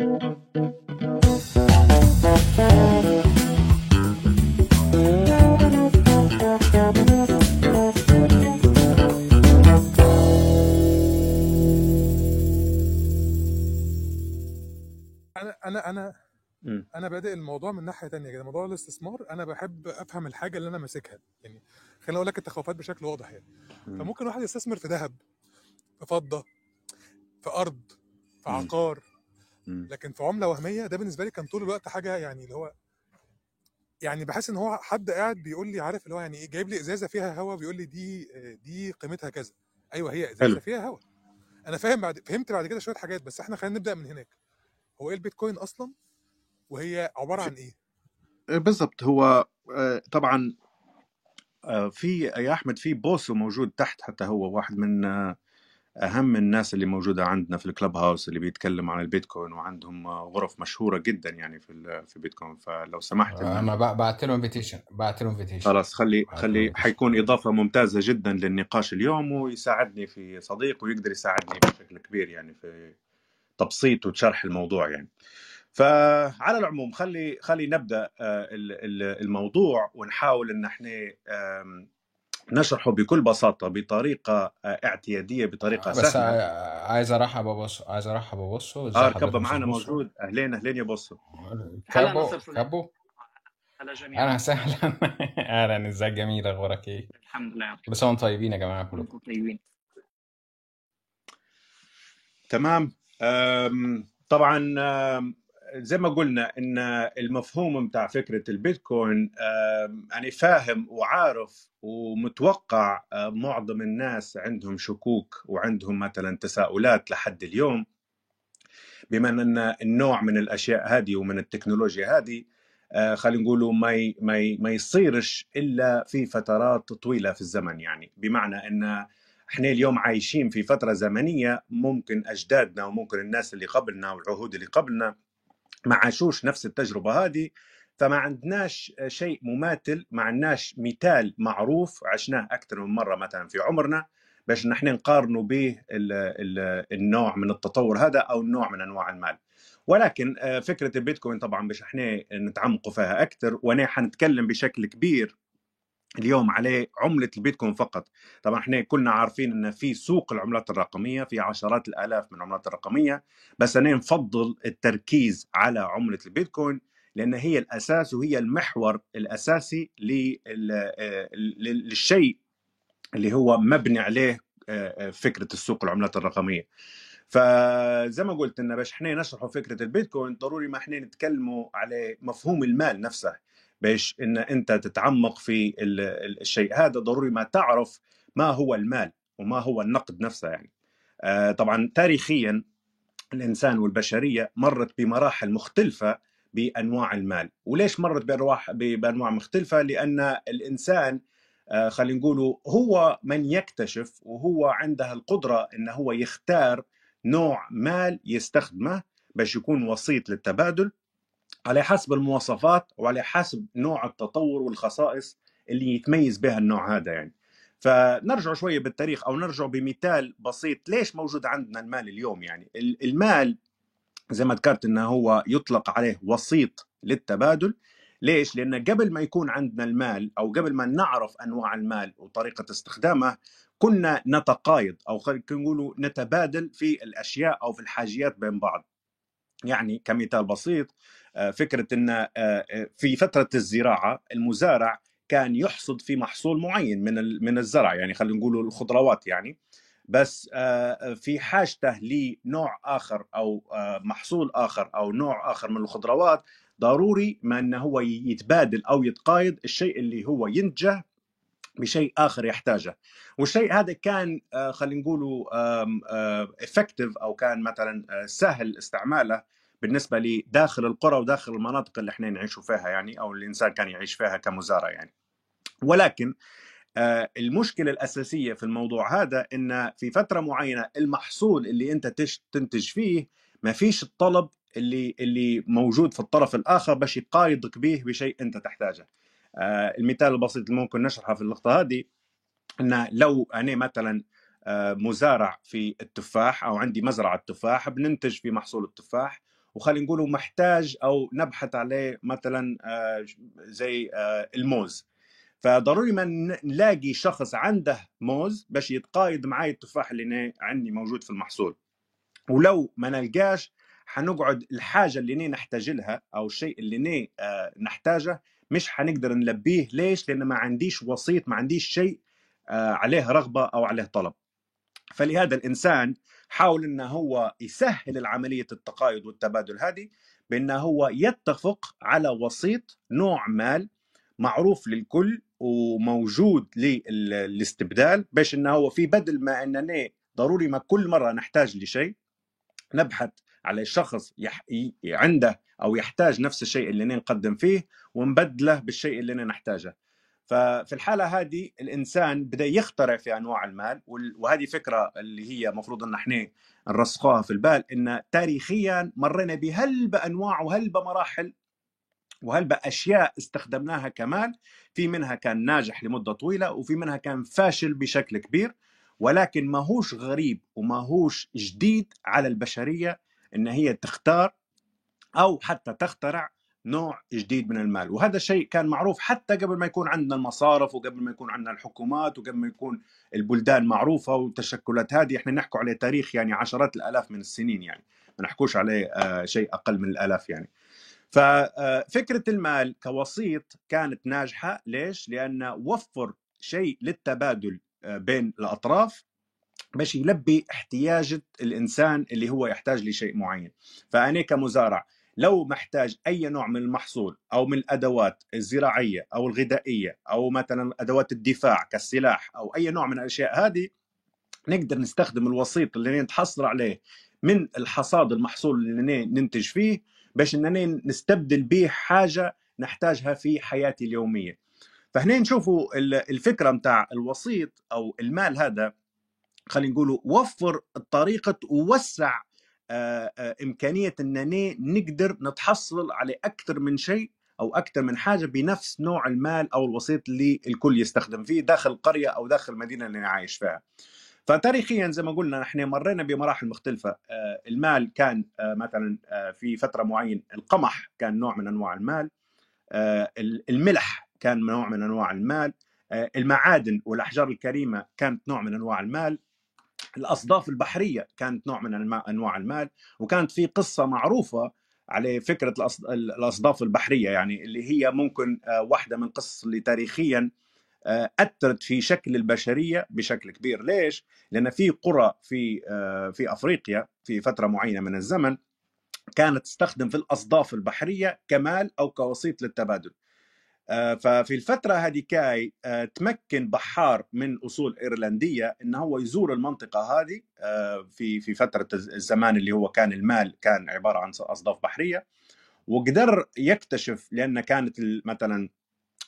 أنا أنا أنا مم. أنا بادئ الموضوع من ناحية تانية كده موضوع الاستثمار أنا بحب أفهم الحاجة اللي أنا ماسكها يعني خليني أقول لك التخوفات بشكل واضح يعني مم. فممكن واحد يستثمر في ذهب في فضة في أرض في مم. عقار. لكن في عملة وهمية ده بالنسبة لي كان طول الوقت حاجة يعني اللي هو يعني بحس إن هو حد قاعد بيقول لي عارف اللي هو يعني إيه جايب لي إزازة فيها هواء بيقول لي دي دي قيمتها كذا. أيوه هي إزازة حلو. فيها هواء أنا فاهم بعد فهمت بعد كده شوية حاجات بس إحنا خلينا نبدأ من هناك. هو إيه البيتكوين أصلا؟ وهي عبارة عن إيه؟ بالضبط. هو آه، طبعا آه، في يا أحمد في بوسو موجود تحت حتى هو واحد من آه، أهم الناس اللي موجودة عندنا في ال Clubhouse اللي بيتكلم عن البيتكوين وعندهم آه، غرف مشهورة جدا يعني في في بيتكوين فلو سمحت ان أنا بعت له invitation بعت له invitation خلاص خلي خلي حيكون إضافة ممتازة جدا للنقاش اليوم ويساعدني في صديق ويقدر يساعدني بشكل كبير يعني في تبسيط وشرح الموضوع يعني. فعلى العموم خلي خلي نبدأ آه، ال- ال- الموضوع ونحاول إن إحنا نشرحه بكل بساطة بطريقة آه، اعتيادية بطريقة بس سهلة. ع- عايز ارحب ابص عايز ارحب ابص آه حضرتك معانا موجود. أهلين أهلين يا بص صديق كابو هلا جميعا. أهلا وسهلا. أهلا ازيك جميل؟ أخبارك إيه؟ الحمد لله كل سنه وأنتم طيبين يا جماعة كلكم. طيبين. تمام. طبعا زي ما قلنا إن المفهوم بتاع فكرة البيتكوين أنا فاهم وعارف ومتوقع معظم الناس عندهم شكوك وعندهم مثلا تساؤلات لحد اليوم. بما إن النوع من الأشياء هذه ومن التكنولوجيا هذه آه، خلينا نقولوا ما ما ما يصيرش إلا في فترات طويلة في الزمن يعني. بمعنى إن إحنا اليوم عايشين في فترة زمنية ممكن أجدادنا وممكن الناس اللي قبلنا والعهود اللي قبلنا ما عاشوش نفس التجربة هذه فما عندناش شيء مماثل ما عندناش مثال معروف عشناه أكثر من مرة مثلا في عمرنا باش نحن نقارنوا به ال- ال- النوع من التطور هذا أو النوع من أنواع المال. ولكن آه، فكرة البيتكوين طبعا باش إحنا نتعمقوا فيها أكثر وأنا حنتكلم بشكل كبير اليوم عليه عملة البيتكوين فقط. طبعا إحنا كلنا عارفين إن في سوق العملات الرقمية في عشرات الآلاف من العملات الرقمية بس أنا نفضل التركيز على عملة البيتكوين لأن هي الأساس وهي المحور الأساسي آه، لل- للشيء اللي هو مبني عليه آه، آه، فكرة السوق العملات الرقمية. فزي ما قلت إن باش إحنا نشرحوا فكرة البيتكوين ضروري ما إحنا نتكلموا على مفهوم المال نفسه. باش إن أنت تتعمق في ال- ال- الشيء. هذا ضروري ما تعرف ما هو المال وما هو النقد نفسه يعني. آه، طبعا تاريخيا الإنسان والبشرية مرت بمراحل مختلفة بأنواع المال. وليش مرت بأرواح بأنواع مختلفة؟ لأن الإنسان آه، خلينا نقولوا هو من يكتشف وهو عنده القدرة انه هو يختار نوع مال يستخدمه باش يكون وسيط للتبادل على حسب المواصفات وعلى حسب نوع التطور والخصائص اللي يتميز بها النوع هذا يعني. فنرجع شوية بالتاريخ أو نرجع بمثال بسيط. ليش موجود عندنا المال اليوم يعني؟ ال- المال زي ما ذكرت إنه هو يطلق عليه وسيط للتبادل. ليش؟ لأن قبل ما يكون عندنا المال أو قبل ما نعرف أنواع المال وطريقة استخدامه كنا نتقايض أو خلينا نقولوا نتبادل في الأشياء أو في الحاجيات بين بعض. يعني كمثال بسيط فكرة إن آه، آه، في فترة الزراعة المزارع كان يحصد في محصول معين من من الزرع يعني خلينا نقول الخضروات يعني. بس آه، في حاجته لنوع آخر أو آه، محصول آخر أو نوع آخر من الخضروات ضروري ما إنه هو يتبادل أو يتقايض الشيء اللي هو ينتجه بشيء آخر يحتاجه. والشيء هذا كان آه، خلينا نقولوا افكتيف أو كان مثلا آه، سهل استعماله بالنسبة لداخل القرى وداخل المناطق اللي إحنا نعيش فيها يعني أو الإنسان كان يعيش فيها كمزارع يعني. ولكن آه، المشكلة الأساسية في الموضوع هذا إن في فترة معينة المحصول اللي أنت تنتج فيه ما فيش الطلب اللي اللي موجود في الطرف الآخر باش يقايضك به بشيء أنت تحتاجه. آه، المثال البسيط اللي ممكن نشرحه في اللقطه هذه إن لو أنا مثلا آه، مزارع في التفاح أو عندي مزرعة تفاح بننتج في محصول التفاح وخلينا نقوله محتاج أو نبحث عليه مثلا آه، زي آه، الموز. فضروري ما نلاقي شخص عنده موز باش يتقايض معي التفاح اللي أنا عندي موجود في المحصول. ولو ما نلقاش حنقعد الحاجة اللي ني نحتاج لها أو الشيء اللي آه، نحتاجه مش حنقدر نلبيه. ليش؟ لأن ما عنديش وسيط ما عنديش شيء عليه رغبة أو عليه طلب. فلهذا الإنسان حاول إنه هو يسهل العملية التقايض والتبادل هذه بإنه هو يتفق على وسيط نوع مال معروف للكل وموجود للاستبدال باش إنه هو في بدل ما اننا ضروري ما كل مرة نحتاج لشيء نبحث على شخص يح... عنده أو يحتاج نفس الشيء اللي نقدم فيه ونبدله بالشيء اللي نحتاجه. ففي الحالة هذه الإنسان بدأ يخترع في أنواع المال وهذه فكرة اللي هي المفروض إن إحنا نرسخوها في البال إن تاريخيا مرينا بهل بانواع وهل بمراحل وهل باشياء استخدمناها كمال في منها كان ناجح لمدة طويلة وفي منها كان فاشل بشكل كبير ولكن ما هوش غريب وما هوش جديد على البشرية إن هي تختار أو حتى تخترع نوع جديد من المال. وهذا الشيء كان معروف حتى قبل ما يكون عندنا المصارف وقبل ما يكون عندنا الحكومات وقبل ما يكون البلدان معروفة والتشكلات هذه. إحنا نحكوا عليه تاريخ يعني عشرات الآلاف من السنين يعني. ما نحكوش عليه آه، شيء أقل من الآلاف يعني. ففكرة المال كوسيط كانت ناجحة. ليش؟ لأن وفر شيء للتبادل آه، بين الأطراف. باش يلبي احتياج الإنسان اللي هو يحتاج لشيء معين. فأنا كمزارع لو محتاج أي نوع من المحصول أو من الأدوات الزراعية أو الغذائية أو مثلا أدوات الدفاع كالسلاح أو أي نوع من الأشياء هذه نقدر نستخدم الوسيط اللي نتحصل عليه من الحصاد المحصول اللي ننتج فيه باش إننا نستبدل به حاجة نحتاجها في حياتي اليومية. فهنا نشوفوا ال- الفكرة متاع الوسيط أو المال هذا خلينا نقولوا وفر طريقة ووسع آه، آه، إمكانية أننا نقدر نتحصل على أكثر من شيء أو أكثر من حاجة بنفس نوع المال أو الوسيط اللي الكل يستخدم فيه داخل القرية أو داخل المدينة اللي أنا عايش فيها. فتاريخيا زي ما قلنا نحن مرينا بمراحل مختلفة. آه، المال كان مثلا في فترة معينة القمح كان نوع من أنواع المال. الملح كان نوع من أنواع المال. المعادن والأحجار الكريمة كانت نوع من أنواع المال. الأصداف البحرية كانت نوع من أنواع المال وكانت في قصة معروفة على فكرة الأصداف البحرية يعني اللي هي ممكن آه، واحدة من القصص اللي تاريخيا آه، أثرت في شكل البشرية بشكل كبير ليش؟ لأن في قرى في آه، في أفريقيا في فترة معينة من الزمن كانت تستخدم في الأصداف البحرية كمال أو كوسيط للتبادل ففي الفترة هذه كاي آه، تمكن بحار من أصول إيرلندية أن هو يزور المنطقة هذه آه، في في فترة الز- الزمان اللي هو كان المال كان عبارة عن أصداف بحرية وقدر يكتشف لأن كانت مثلا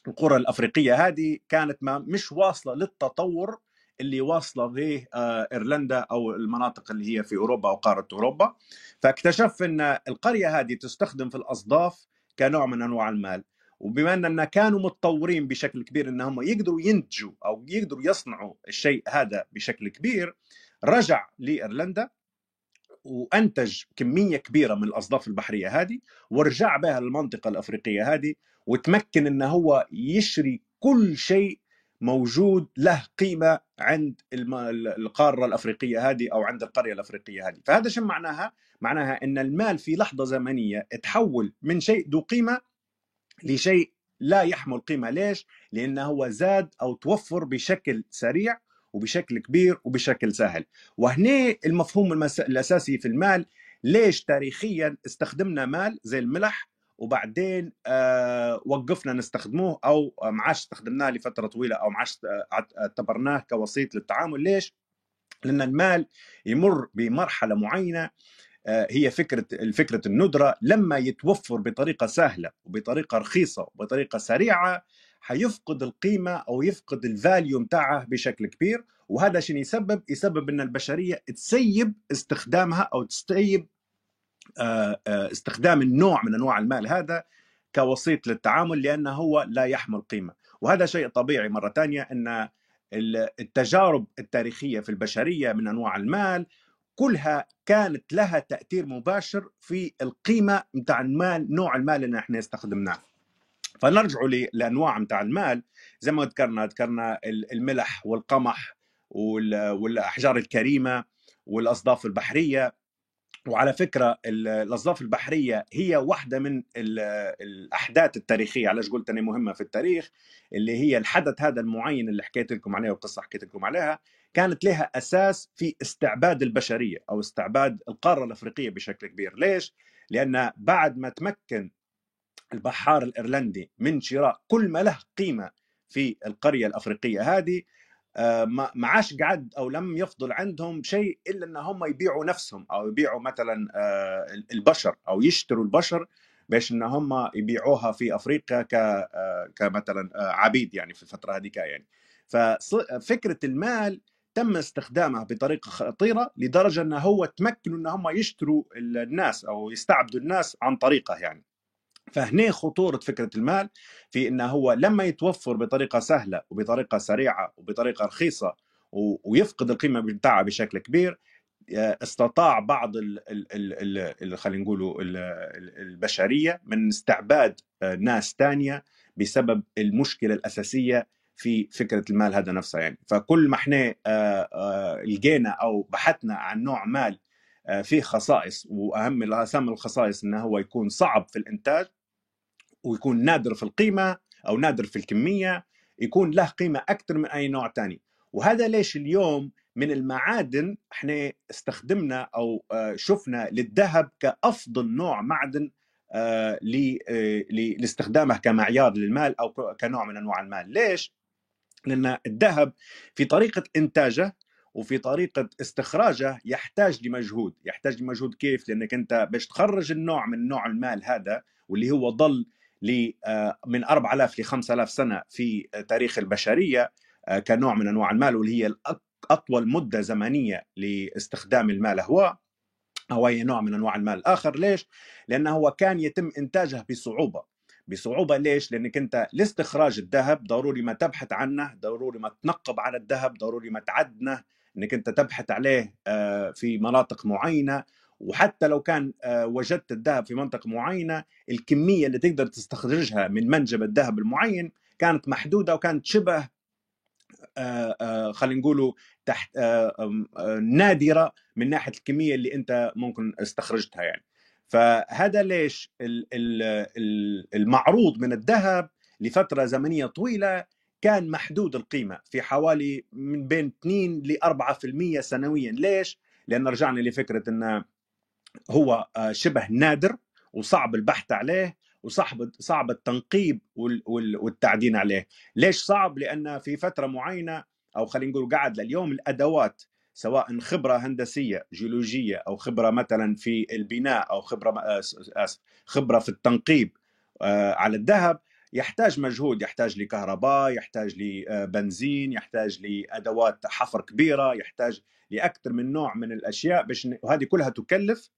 القرى الأفريقية هذه كانت ما مش واصلة للتطور اللي واصلة به آه، إيرلندا أو المناطق اللي هي في أوروبا أو قارة أوروبا. فاكتشف أن القرية هذه تستخدم في الأصداف كنوع من أنواع المال. وبما أننا كانوا متطورين بشكل كبير أنهم يقدروا ينتجوا أو يقدروا يصنعوا الشيء هذا بشكل كبير رجع لإيرلندا وأنتج كمية كبيرة من الأصداف البحرية هذه ورجع بها للمنطقة الأفريقية هذه وتمكن انه هو يشري كل شيء موجود له قيمة عند القارة الأفريقية هذه أو عند القرية الأفريقية هذه، فهذا شو معناها؟ معناها إن المال في لحظة زمنية تحول من شيء ذو قيمة لشيء لا يحمل قيمة، ليش؟ لأنه هو زاد أو توفر بشكل سريع وبشكل كبير وبشكل سهل. وهنا المفهوم المس... الأساسي في المال ليش تاريخيا استخدمنا مال زي الملح وبعدين آه وقفنا نستخدموه أو ما عادش استخدمناه لفترة طويلة أو ما عادش آه، اعتبرناه كوسيط للتعامل ليش؟ لأن المال يمر بمرحلة معينة هي فكرة فكره الندرة لما يتوفر بطريقة سهلة وبطريقة رخيصة وبطريقة سريعة حيفقد القيمة أو يفقد الفاليو متاعه بشكل كبير وهذا شنو يسبب؟ يسبب إن البشرية تسيب استخدامها أو تسيب آه، آه، استخدام النوع من أنواع المال هذا كوسيط للتعامل لأنه هو لا يحمل قيمة وهذا شيء طبيعي مرة ثانية إن ال- التجارب التاريخية في البشرية من أنواع المال كلها كانت لها تأثير مباشر في القيمة نتاع المال نوع المال اللي إحنا استخدمناه. فنرجع ل- لأنواع نتاع المال. زي ما ذكرنا ذكرنا ال- الملح والقمح وال- والأحجار الكريمة والأصداف البحرية. وعلى فكرة ال- الأصداف البحرية هي واحدة من ال- الأحداث التاريخية. علاش قلت أنها مهمة في التاريخ؟ اللي هي الحدث هذا المعين اللي حكيت لكم عليه والقصة حكيت لكم عليها. كانت لها أساس في استعباد البشرية أو استعباد القارة الأفريقية بشكل كبير. ليش؟ لأن بعد ما تمكن البحار الإيرلندي من شراء كل ما له قيمة في القرية الأفريقية هذه آه، ما عادش قعد أو لم يفضل عندهم شيء إلا إن هم يبيعوا نفسهم أو يبيعوا مثلا آه، البشر أو يشتروا البشر باش إن هم يبيعوها في أفريقيا ك آه، كمثلا عبيد يعني في الفترة هذيك يعني. ففكره المال تم استخدامها بطريقة خطيرة لدرجة ان هو تمكنوا أن هم يشتروا الناس أو يستعبدوا الناس عن طريقه يعني. فهنا خطورة فكرة المال في أنه هو لما يتوفر بطريقة سهلة وبطريقة سريعة وبطريقة رخيصة ويفقد القيمة بتاعها بشكل كبير آه، استطاع بعض خلينا نقولوا ال- ال- البشرية من استعباد آه، ناس تانية بسبب المشكلة الأساسية في فكرة المال هذا نفسها يعني. فكل ما إحنا آه، آه، لقينا أو بحثنا عن نوع مال آه، فيه خصائص وأهم أهم الخصائص أنه هو يكون صعب في الإنتاج ويكون نادر في القيمة أو نادر في الكمية يكون له قيمة أكثر من أي نوع تاني. وهذا ليش اليوم من المعادن إحنا استخدمنا آه، شفنا للذهب كأفضل نوع معدن لاستخدامه كمعيار للمال ك- كنوع من أنواع المال. ليش؟ لأن الذهب في طريقة إنتاجه وفي طريقة استخراجه يحتاج لمجهود يحتاج لمجهود كيف؟ لأنك أنت باش تخرج النوع من نوع المال هذا واللي هو ضل ل آه، من 4000 ل 5000 سنة في تاريخ البشرية آه، كنوع من أنواع المال واللي هي أطول مدة زمنية لاستخدام المال هو أو أي نوع من أنواع المال الآخر ليش؟ لأنه هو كان يتم إنتاجه بصعوبة بصعوبة. ليش؟ لأنك أنت لاستخراج الذهب ضروري ما تبحث عنه ضروري ما تنقب على الذهب ضروري ما تعدنه أنك أنت تبحث عليه آه، في مناطق معينة. وحتى لو كان آه، وجدت الذهب في منطقة معينة الكمية اللي تقدر تستخرجها من منجم الذهب المعين كانت محدودة وكانت شبه آه، خلينا نقولوا تحت نادرة من ناحية الكمية اللي أنت ممكن استخرجتها يعني. فهذا ليش ال- ال- ال- المعروض من الذهب لفترة زمنية طويلة كان محدود القيمة في حوالي من بين 2 ل 4% سنويا. ليش؟ لأن رجعنا لفكرة انه هو آه، شبه نادر وصعب البحث عليه وصعب صعب التنقيب وال- وال- والتعدين عليه. ليش صعب؟ لأن في فترة معينة أو خلينا نقول قاعد لليوم الأدوات سواء خبرة هندسية جيولوجية أو خبرة مثلا في البناء أو خبرة آه، آسف، خبرة في التنقيب آه، على الذهب يحتاج مجهود يحتاج لكهرباء يحتاج لبنزين يحتاج لأدوات حفر كبيرة يحتاج لأكثر من نوع من الأشياء باش وهذه كلها تكلف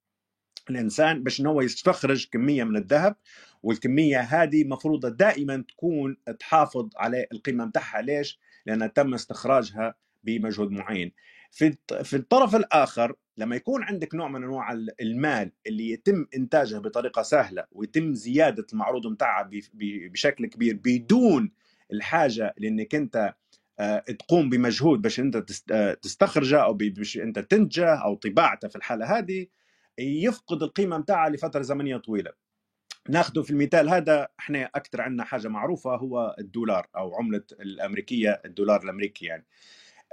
الإنسان باش هو يستخرج كمية من الذهب والكمية هذه مفروضة دائما تكون تحافظ على القيمة متاعها ليش؟ لانها تم استخراجها بمجهود معين. في في الطرف الآخر لما يكون عندك نوع من أنواع ال- المال اللي يتم إنتاجه بطريقة سهلة ويتم زيادة المعروض متاعها بشكل كبير بدون الحاجة لأنك أنت آه، تقوم بمجهود باش أنت آه، تستخرجه أو باش أنت تنتجه أو طباعته في الحالة هذه يفقد القيمة متاعها لفترة زمنية طويلة. ناخذه في المثال هذا إحنا أكثر عندنا حاجة معروفة هو الدولار أو عملة الأمريكية الدولار الأمريكي يعني.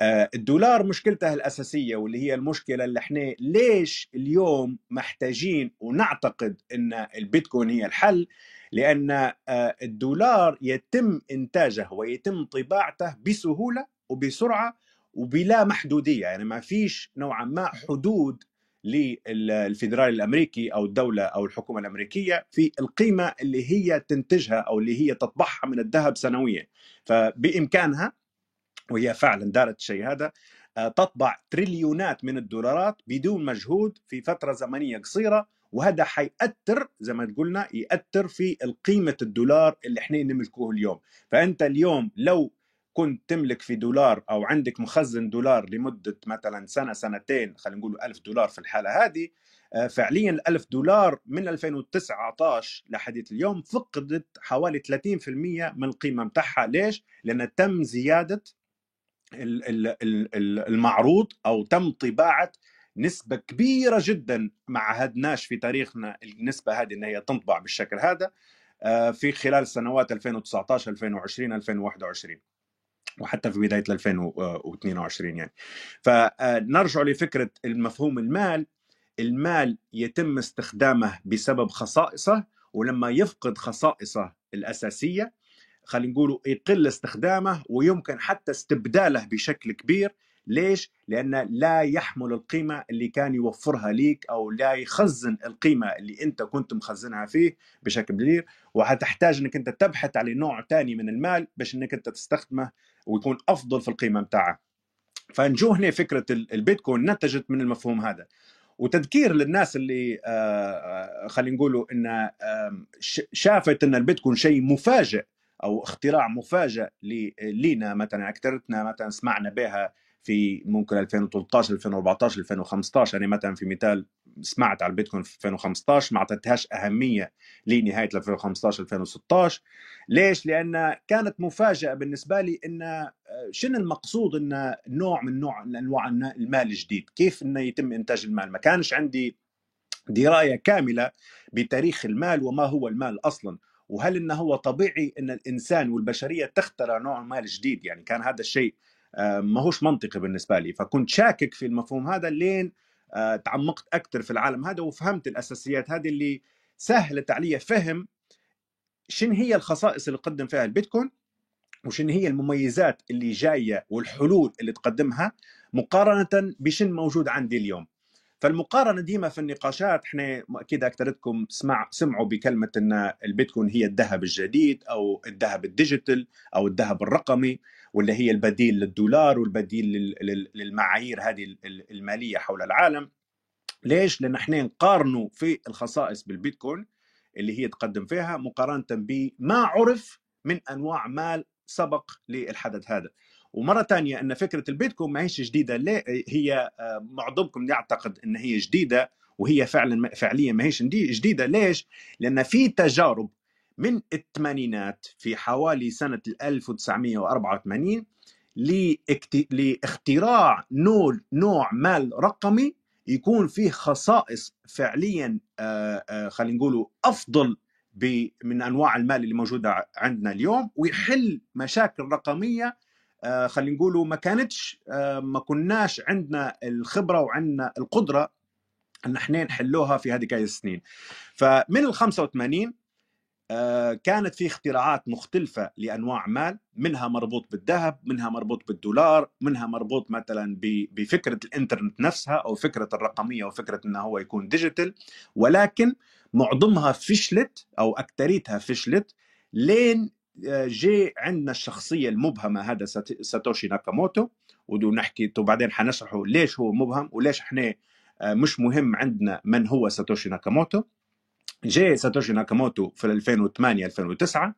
الدولار مشكلته الأساسية واللي هي المشكلة اللي إحنا ليش اليوم محتاجين ونعتقد إن البيتكوين هي الحل؟ لأن آه، الدولار يتم إنتاجه ويتم طباعته بسهولة وبسرعة وبلا محدودية يعني ما فيش نوعا ما حدود للفيدرالي الأمريكي أو الدولة أو الحكومة الأمريكية في القيمة اللي هي تنتجها أو اللي هي تطبعها من الذهب سنويا. فبإمكانها وهي فعلا دارت الشيء هذا آه، تطبع تريليونات من الدولارات بدون مجهود في فترة زمنية قصيرة وهذا حيأثر زي ما قلنا يأثر في قيمة الدولار اللي إحنا نملكوه اليوم فأنت اليوم لو كنت تملك في دولار أو عندك مخزن دولار لمدة مثلا سنة سنتين خلينا نقول 1000 دولار في الحالة هذه آه، فعليا ال 1000 دولار من 2019 لحديث اليوم فقدت حوالي 30% من القيمة متاعها ليش؟ لأن تم ال- المعروض أو تم طباعة نسبة كبيرة جدا ما عهدناش في تاريخنا النسبة هذه إن هي تنطبع بالشكل هذا آه، في خلال سنوات 2019 2020 2021 وحتى في بداية 2022 يعني. فنرجع لفكرة المفهوم المال. المال يتم استخدامه بسبب خصائصه ولما يفقد خصائصه الأساسية خلينا نقول يقل استخدامه ويمكن حتى استبداله بشكل كبير. ليش؟ لأن لا يحمل القيمة اللي كان يوفرها ليك أو لا يخزن القيمة اللي أنت كنت مخزنها فيه بشكل كبير. وهتحتاج أنك أنت تبحث على نوع تاني من المال باش أنك أنت تستخدمه ويكون أفضل في القيمة متاعه فنجو هنا فكرة ال- البيتكوين نتجت من المفهوم هذا. وتذكير للناس اللي آه، آه، خلينا نقولوا إن شافت إن البيتكوين شيء مفاجئ أو اختراع مفاجئ لينا مثلا اكثرتنا مثلا سمعنا بها في ممكن 2013 2014 2015 يعني مثلا في مثال سمعت على البيتكوين في 2015 ما أعطيتهاش أهمية لنهاية 2015 2016 ليش؟ لأن كانت مفاجأة بالنسبة لي إن آه، شنو المقصود إن نوع من نوع من أنواع المال الجديد؟ كيف انه يتم إنتاج المال؟ ما كانش عندي دراية كاملة بتاريخ المال وما هو المال أصلا. وهل إنه هو طبيعي إن الإنسان والبشرية تخترع نوع مال جديد؟ يعني كان هذا الشيء آه، ما هوش منطقي بالنسبة لي. فكنت شاكك في المفهوم هذا لين آه، تعمقت أكثر في العالم هذا وفهمت الأساسيات هذه اللي سهلت علي فهم شن هي الخصائص اللي قدم فيها البيتكوين وشن هي المميزات اللي جاية والحلول اللي تقدمها مقارنة بشن موجود عندي اليوم. فالمقارنة ديما في النقاشات إحنا أكيد أكثرتكم سمع سمعوا بكلمة إن البيتكوين هي الذهب الجديد أو الذهب ال digital أو الذهب الرقمي واللي هي البديل للدولار والبديل لل- لل- للمعايير هذه ال- ال- المالية حول العالم ليش؟ لأن إحنا نقارنوا في الخصائص بالبيتكوين اللي هي تقدم فيها مقارنة بما عرف من أنواع مال سبق للحدث هذا ومرة ثانية أن فكرة البيتكوين ما هيش جديدة ليه هي آه، معظمكم يعتقد أن هي جديدة وهي فعلا فعليا ما هيش ندي- جديدة ليش؟ لأن في تجارب من الثمانينات في حوالي سنة 1984 لإكت- لاختراع نوع مال رقمي يكون فيه خصائص فعليا آه، آه، خلينا نقولوا أفضل من أنواع المال اللي موجودة عندنا اليوم ويحل مشاكل رقمية خلينا نقولوا ما كانتش آه، ما كناش عندنا الخبرة وعندنا القدرة إن إحنا نحلوها في هذه السنين. فمن ال 85 آه، كانت في اختراعات مختلفة لأنواع مال منها مربوط بالذهب منها مربوط بالدولار منها مربوط مثلا بفكرة الإنترنت نفسها أو فكرة الرقمية وفكرة أنه هو يكون digital ولكن معظمها فشلت أو أكتريتها فشلت لين جي عندنا الشخصية المبهمة هذا سات- ساتوشي ناكاموتو ودو نحكي وبعدين حنشرحه ليش هو مبهم وليش إحنا آه، مش مهم عندنا من هو ساتوشي ناكاموتو. جاء ساتوشي ناكاموتو في 2008 2009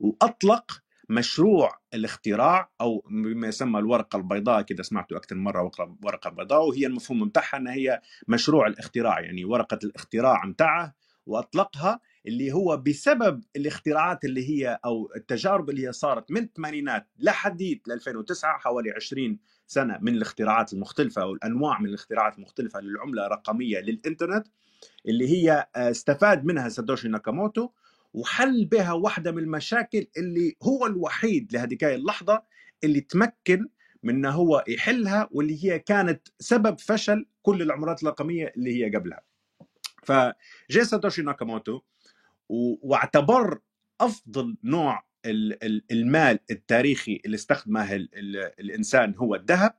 وأطلق مشروع الاختراع أو بما يسمى الورقة البيضاء كده سمعته أكثر مرة ورقة بيضاء وهي المفهوم بتاعها انها هي مشروع الاختراع يعني ورقة الاختراع متاعه وأطلقها اللي هو بسبب الاختراعات اللي هي أو التجارب اللي هي صارت من الثمانينات لحديث 2009 حوالي 20 سنة من الاختراعات المختلفة أو الأنواع من الاختراعات المختلفة للعملة الرقمية للإنترنت اللي هي آه، استفاد منها ساتوشي ناكاموتو وحل بها واحدة من المشاكل اللي هو الوحيد لهذيك اللحظة اللي تمكن من إنه هو يحلها واللي هي كانت سبب فشل كل العملات الرقمية اللي هي قبلها. فجاء ساتوشي ناكاموتو واعتبر أفضل نوع ال- ال- المال التاريخي اللي استخدمه ال- ال- الإنسان هو الذهب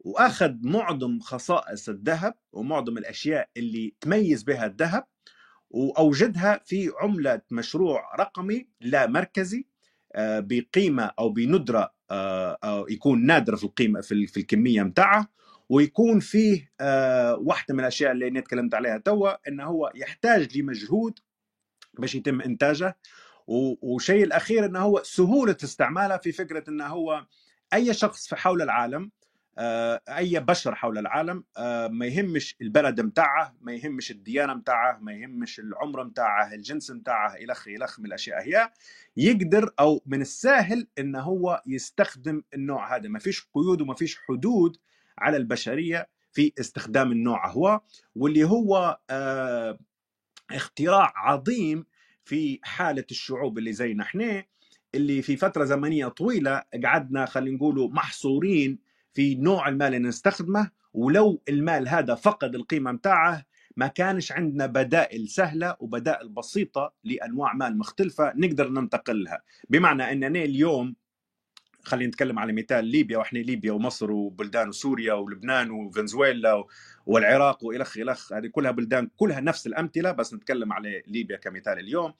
وأخذ معظم خصائص الذهب ومعظم الأشياء اللي تميز بها الذهب وأوجدها في عملة مشروع رقمي لا مركزي آه، بقيمة أو بندرة آه، أو يكون نادر في القيمة في ال- في الكمية متاعه ويكون فيه آه، واحدة من الأشياء اللي أنا تكلمت عليها توا انه هو يحتاج لمجهود باش يتم إنتاجه. و- والشيء الأخير إنه هو سهولة استعمالها في فكرة إنه هو أي شخص في حول العالم آه، أي بشر حول العالم آه، ما يهمش البلد متاعه ما يهمش الديانة متاعه ما يهمش العمر متاعه الجنس متاعه الخ الخ من الأشياء هي يقدر أو من السهل ان هو يستخدم النوع هذا. ما فيش قيود وما فيش حدود على البشرية في استخدام النوع هو واللي هو آه، اختراع عظيم في حالة الشعوب اللي زينا إحنا اللي في فترة زمنية طويلة قعدنا خلينا نقولوا محصورين في نوع المال اللي نستخدمه ولو المال هذا فقد القيمة متاعه ما كانش عندنا بدائل سهلة وبدائل بسيطة لأنواع مال مختلفة نقدر ننتقل لها بمعنى أننا اليوم خلينا نتكلم على مثال ليبيا وإحنا ليبيا ومصر وبلدان وسوريا ولبنان وفنزويلا والعراق والخ الخ هذه كلها بلدان كلها نفس الأمثلة بس نتكلم على ليبيا كمثال اليوم.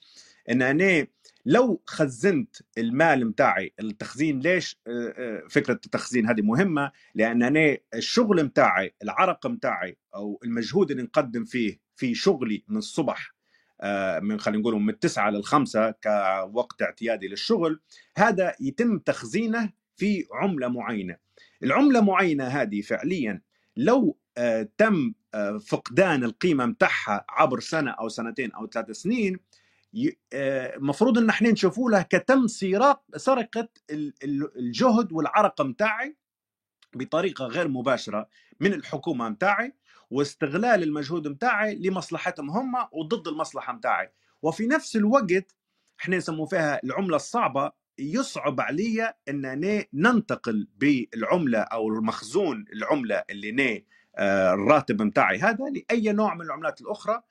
إن أنا لو خزنت المال متاعي التخزين ليش؟ آه، آه، فكرة التخزين هذه مهمة لأن أنا الشغل متاعي العرق متاعي أو المجهود اللي نقدم فيه في شغلي من الصبح من خلينا نقول من التسعة للخمسة كوقت اعتيادي للشغل هذا يتم تخزينه في عملة معينة. العملة معينة هذه فعليا لو آه، تم آه، فقدان القيمة متاعها عبر سنة أو سنتين أو ثلاث سنين المفروض إن إحنا نشوفوا له كتم سرقه سرقة ال- ال- الجهد والعرق متاعي بطريقة غير مباشرة من الحكومة متاعي. واستغلال المجهود متاعي لمصلحتهم هم وضد المصلحة متاعي. وفي نفس الوقت إحنا نسموا فيها العملة الصعبة يصعب علي إن ننتقل بالعملة أو المخزون العملة اللي ني آه، الراتب متاعي هذا لأي نوع من العملات الأخرى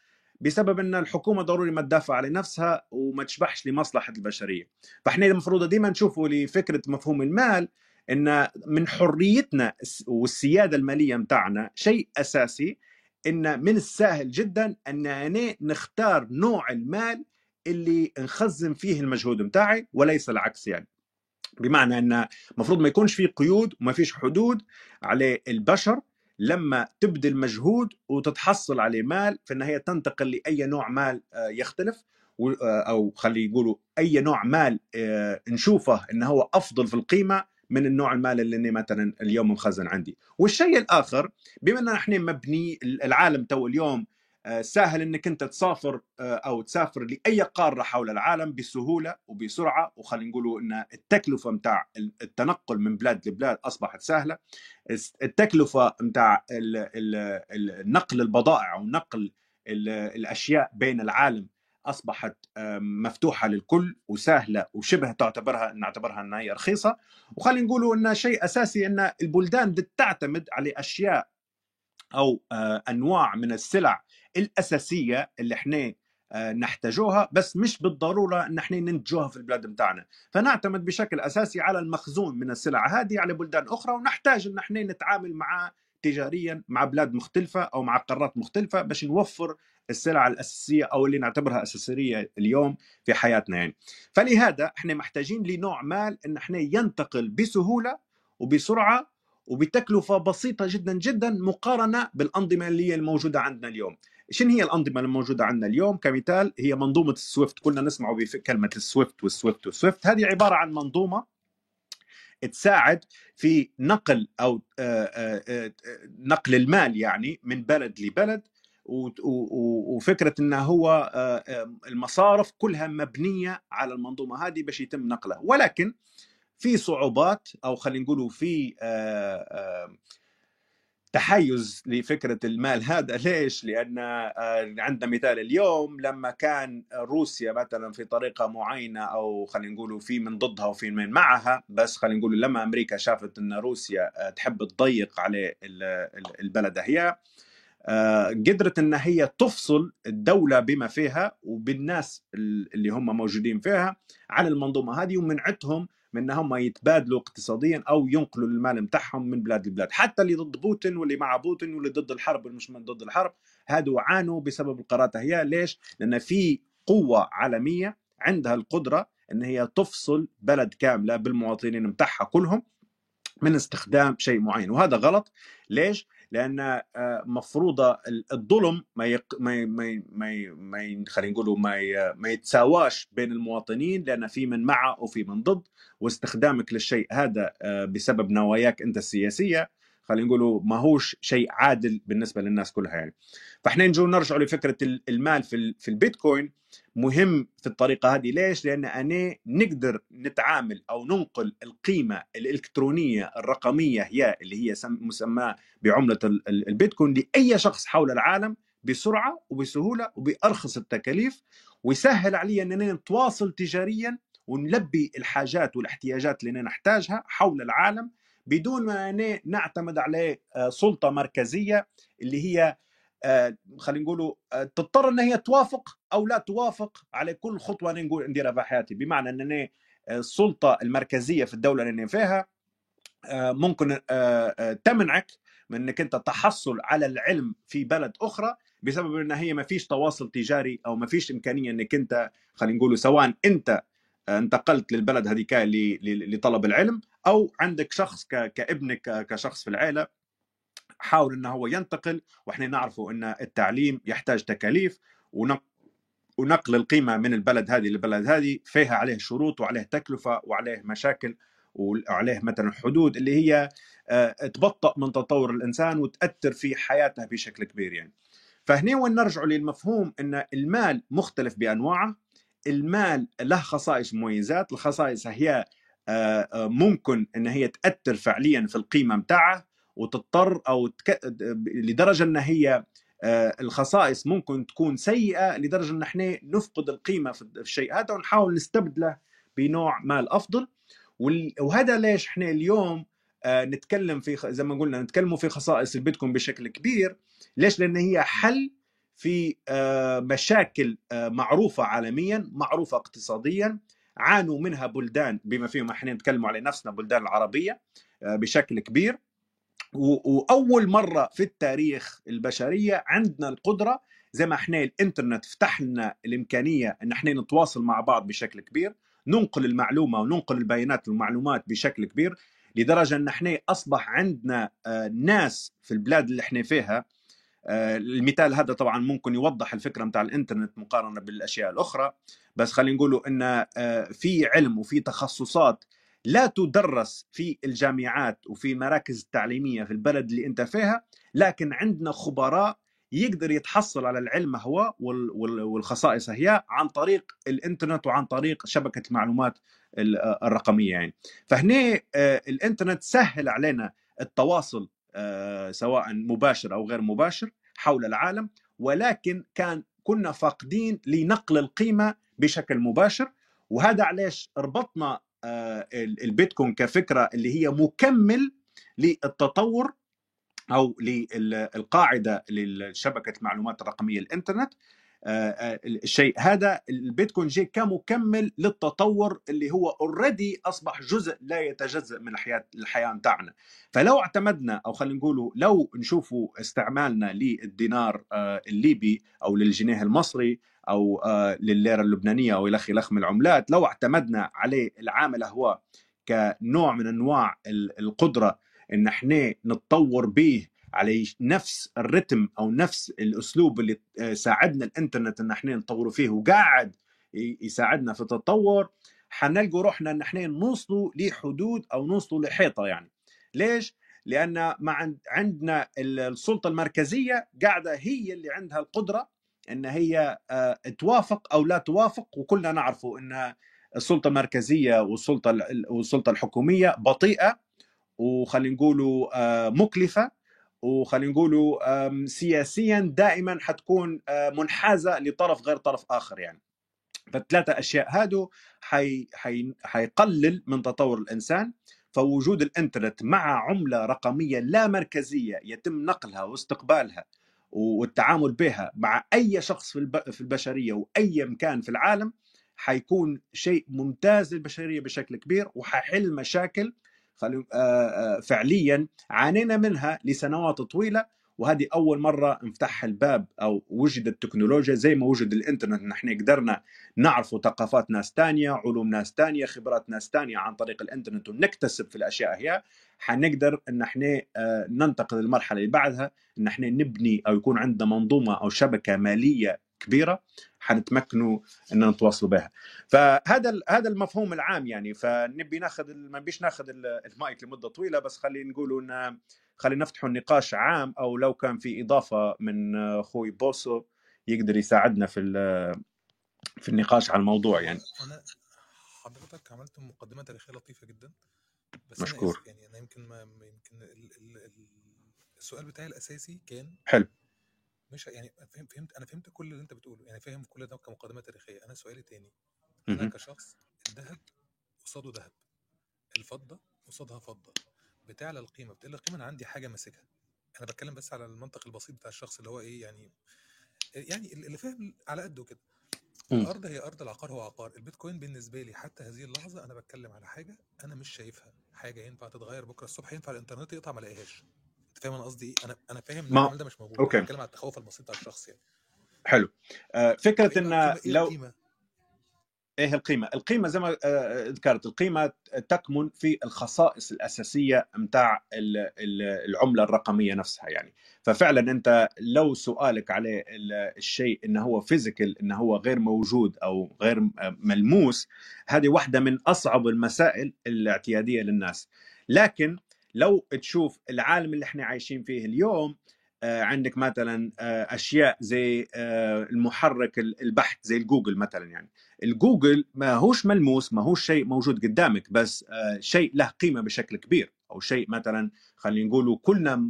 بسبب إن الحكومة ضروري ما تدافع على نفسها وما تشبحش لمصلحة البشرية. فإحنا المفروض دائما نشوفوا لفكرة مفهوم المال إن من حريتنا والسيادة المالية متاعنا شيء أساسي إن من السهل جدا أن نختار نوع المال اللي نخزن فيه المجهود متاعي وليس العكس يعني. بمعنى إن المفروض ما يكونش في قيود وما فيش حدود على البشر لما تبذل مجهود وتتحصل عليه مال في النهاية تنتقل لأي نوع مال آه، يختلف آه، أو خلي يقولوا أي نوع مال آه، نشوفه انه هو أفضل في القيمة من النوع المال اللي أنا مثلا اليوم مخزن عندي. والشيء الآخر بما ان إحنا مبني العالم تو اليوم آه، سهل إنك إنت تسافر آه، أو تسافر لأي قارة حول العالم بسهولة وبسرعة. وخلينا نقولوا إن التكلفة متاع التنقل من بلاد لبلاد أصبحت سهلة. التكلفة متاع نقل البضائع أو نقل ال- الأشياء بين العالم أصبحت مفتوحة للكل وسهلة وشبه تعتبرها نعتبرها إنها هي رخيصة. وخلينا نقولوا ان شيء أساسي إن البلدان بتعتمد على أشياء أو آه، أنواع من السلع الأساسية اللي إحنا آه، نحتاجوها بس مش بالضرورة إن إحنا ننتجوها في البلاد بتاعنا. فنعتمد بشكل أساسي على المخزون من السلع. هذه على بلدان أخرى ونحتاج إن إحنا نتعامل مع تجاريا مع بلاد مختلفة أو مع قارات مختلفة باش نوفر السلع الأساسية أو اللي نعتبرها أساسية اليوم في حياتنا يعني. فلهذا إحنا محتاجين لنوع مال إن إحنا ينتقل بسهولة وبسرعة وبتكلفة بسيطة جدا جدا مقارنة بالأنظمة اللي هي الموجودة عندنا اليوم. شنو هي الأنظمة الموجوده عندنا اليوم؟ كمثال هي منظومة ال SWIFT كلنا نسمع بكلمة ال SWIFT وال SWIFT وال SWIFT. هذه عبارة عن منظومة تساعد في نقل أو آه، آه، آه، نقل المال يعني من بلد لبلد وفكرة إنه هو المصارف كلها مبنية على المنظومة هذه باش يتم نقلها. ولكن في صعوبات أو خلينا نقولوا في تحيز لفكرة المال هذا ليش؟ لأن آه، عندنا مثال اليوم لما كان روسيا مثلا في طريقة معينة أو خلينا نقولوا في من ضدها وفي من معها بس خلينا نقول لما أمريكا شافت إن روسيا آه، تحب تضيق على ال- ال- البلد هي آه، قدرت إن هي تفصل الدولة بما فيها وبالناس ال- اللي هم موجودين فيها عن المنظومة هذه ومنعتهم من هم يتبادلوا اقتصاديا أو ينقلوا المال متاعهم من بلاد لبلاد. حتى اللي ضد بوتين واللي مع بوتين واللي ضد الحرب واللي مش من ضد الحرب هادو عانوا بسبب القرارات هي. ليش؟ لأن في قوة عالمية عندها القدرة إن هي تفصل بلد كاملة بالمواطنين متاعها كلهم من استخدام شيء معين. وهذا غلط. ليش؟ لأن آه، مفروضة ال- الظلم ما يق... ما ما ما ما خلينا نقولوا ما ي... ما يتساواش بين المواطنين لأن في من مع وفي من ضد واستخدامك للشيء هذا آه، بسبب نواياك أنت السياسية خلينا نقولوا ما هوش شيء عادل بالنسبة للناس كلها يعني. فإحنا نجو نرجع لفكرة ال- المال في ال- في البيتكوين. مهم في الطريقة هذه ليش؟ لأن أنا نقدر نتعامل أو ننقل القيمة الإلكترونية الرقمية هي اللي هي سم- مسماة بعملة ال- ال- البيتكوين لأي شخص حول العالم بسرعة وبسهولة وبأرخص التكاليف ويسهل علي اننا نتواصل تجاريا ونلبي الحاجات والاحتياجات اللي نحتاجها حول العالم بدون ما نعتمد على آه، سلطة مركزية اللي هي خلينا نقولوا آه، تضطر إن هي توافق أو لا توافق على كل خطوة أنا نقول نديرها في حياتي. بمعنى إن أنا السلطة المركزية في الدولة اللي أنا فيها آه، ممكن آه، آه، تمنعك من إنك أنت تحصل على العلم في بلد أخرى بسبب إن هي ما فيش تواصل تجاري أو ما فيش إمكانية إنك أنت خلينا نقول سواء أنت آه، انتقلت للبلد هذيك لطلب العلم أو عندك شخص كابنك كشخص في العائله حاول إنه هو ينتقل وإحنا نعرفوا إن التعليم يحتاج تكاليف ونق- ونقل القيمة من البلد هذه للبلد هذه فيها عليه شروط وعليه تكلفة وعليه مشاكل وعليه مثلا حدود اللي هي آه، تبطئ من تطور الإنسان وتأثر في حياته بشكل كبير يعني. فهنا وين نرجع للمفهوم إن المال مختلف بأنواعه، المال له خصائص مميزات، الخصائص هي آه، آه، ممكن إن هي تأثر فعليا في القيمة متاعه وتضطر أو تك... لدرجة إن هي آه، الخصائص ممكن تكون سيئة لدرجة إن إحنا نفقد القيمة في الشيء هذا ونحاول نستبدله بنوع مال أفضل. وهذا ليش إحنا اليوم آه، نتكلم في زي ما قلنا نتكلموا في خصائص البيتكوين بشكل كبير. ليش؟ لأن هي حل في آه، مشاكل معروفة عالميا معروفة اقتصاديا عانوا منها بلدان بما فيهم إحنا نتكلم على نفسنا بلدان العربية بشكل كبير. وأول مرة في التاريخ البشرية عندنا القدرة زي ما إحنا الإنترنت فتح لنا الإمكانية إن إحنا نتواصل مع بعض بشكل كبير ننقل المعلومة وننقل البيانات والمعلومات بشكل كبير لدرجة إن إحنا أصبح عندنا آه، ناس في البلاد اللي إحنا فيها آه، المثال هذا طبعا ممكن يوضح الفكرة نتاع الإنترنت مقارنة بالأشياء الأخرى بس خلينا نقولوا إن آه، في علم وفي تخصصات لا تدرس في الجامعات وفي المراكز التعليمية في البلد اللي أنت فيها لكن عندنا خبراء يقدر يتحصل على العلم هو وال- وال- والخصائص هي عن طريق الإنترنت وعن طريق شبكة المعلومات ال- الرقمية يعني. فهنا آه، الإنترنت سهل علينا التواصل آه، سواء مباشر أو غير مباشر حول العالم ولكن كان كنا فاقدين لنقل القيمة بشكل مباشر وهذا علاش ربطنا البيتكوين كفكرة اللي هي مكمل للتطور أو للقاعده لشبكة المعلومات الرقميه الإنترنت. آه، آه، الشيء هذا البيتكوين جاي كمكمل للتطور اللي هو already أصبح جزء لا يتجزأ من الحياة الحياة بتاعنا. فلو اعتمدنا أو خلينا نقولوا لو نشوفوا استعمالنا للدينار آه، الليبي أو للجنيه المصري أو آه، للليرة اللبنانية أو إلى آخره من العملات لو اعتمدنا عليه العامل هو كنوع من أنواع ال- القدرة إن إحنا نتطور به على نفس الرتم أو نفس الأسلوب اللي آه، ساعدنا الإنترنت إن إحنا نطوروا فيه وقاعد يساعدنا في التطور حنلقوا روحنا إن إحنا نوصلوا لحدود أو نوصلوا لحيطة يعني ليش؟ لأن ما عند عندنا ال- السلطة المركزية قاعدة هي اللي عندها القدرة إن هي آه، توافق أو لا توافق وكلنا نعرفوا إن السلطة المركزيه والسلطة ال- والسلطة الحكومية بطيئة وخلينا نقولوا آه، مكلفة وخلينا نقولوا سياسيا دائما حتكون آه، منحازة لطرف غير طرف آخر يعني. فالثلاثة أشياء هادو حي حي حيقلل من تطور الإنسان. فوجود الإنترنت مع عملة رقمية لا مركزية يتم نقلها واستقبالها والتعامل بها مع أي شخص في الب- في البشرية وأي مكان في العالم حيكون شيء ممتاز للبشرية بشكل كبير وحيحل مشاكل آه، آه، فعليا عانينا منها لسنوات طويلة. وهذه أول مرة انفتح الباب أو وجد التكنولوجيا زي ما وجد الإنترنت. نحن قدرنا نعرف ثقافات ناس تانية علوم ناس تانية خبرات ناس تانية عن طريق الإنترنت ونكتسب في الأشياء هي. حنقدر إن إحنا آه، ننتقل للمرحلة اللي بعدها إن إحنا نبني أو يكون عندنا منظومة أو شبكة مالية كبيرة حنتمكنوا إن نتواصلوا بها. فهذا هذا المفهوم العام يعني. فنبي ناخذ ما نبيش ناخذ ال- المايك لمدة طويلة بس خلينا نقولوا إن خلينا نفتحوا النقاش عام أو لو كان في إضافة من أخوي بوسو يقدر يساعدنا في في النقاش على الموضوع يعني. حضرتك عملت مقدمة تاريخية لطيفة جدا. بس مشكور. آسف يعني أنا يمكن ما يمكن ال ال ال السؤال بتاعي الأساسي كان حلو. مش يعني فهمت فهمت أنا فهمت كل اللي أنت بتقوله يعني فاهم كل ده كمقدمة تاريخية. أنا سؤالي تاني أنا مهم. كشخص الذهب قصاده ذهب الفضة قصادها فضة بتعلى القيمة بتقل القيمة أنا عندي حاجة ماسكها. أنا بتكلم بس على المنطق البسيط بتاع الشخص اللي هو إيه يعني يعني اللي فاهم على قده كده. مم. الأرض هي أرض العقار هو عقار. البيتكوين بالنسبة لي حتى هذه اللحظة أنا بتكلم على حاجة أنا مش شايفها. حاجة ينفع تتغير بكرة الصبح ينفع الإنترنت يقطع ما ألاقيهاش. أنت فاهم أنا قصدي إيه؟ أنا أنا فاهم إن العمل ده مش موجود okay. بتكلم على التخوف البسيط بتاع الشخص يعني. حلو. آه، فكرة فايه إن إيه لو إيه القيمة؟ القيمة زي ما آه، ذكرت القيمة تكمن في الخصائص الأساسية متاع ال- ال- العملة الرقمية نفسها يعني ففعلا أنت لو سؤالك ال- الشيء انه هو physical انه هو غير موجود أو غير آه، ملموس هذه واحدة من أصعب المسائل الاعتيادية للناس لكن لو تشوف العالم اللي إحنا عايشين فيه اليوم آه، عندك مثلا آه، أشياء زي آه، المحرك البحث زي الجوجل مثلا يعني. الجوجل ما هوش ملموس ما هوش شيء موجود قدامك بس آه، شيء له قيمة بشكل كبير. أو شيء مثلا خلينا نقولوا كلنا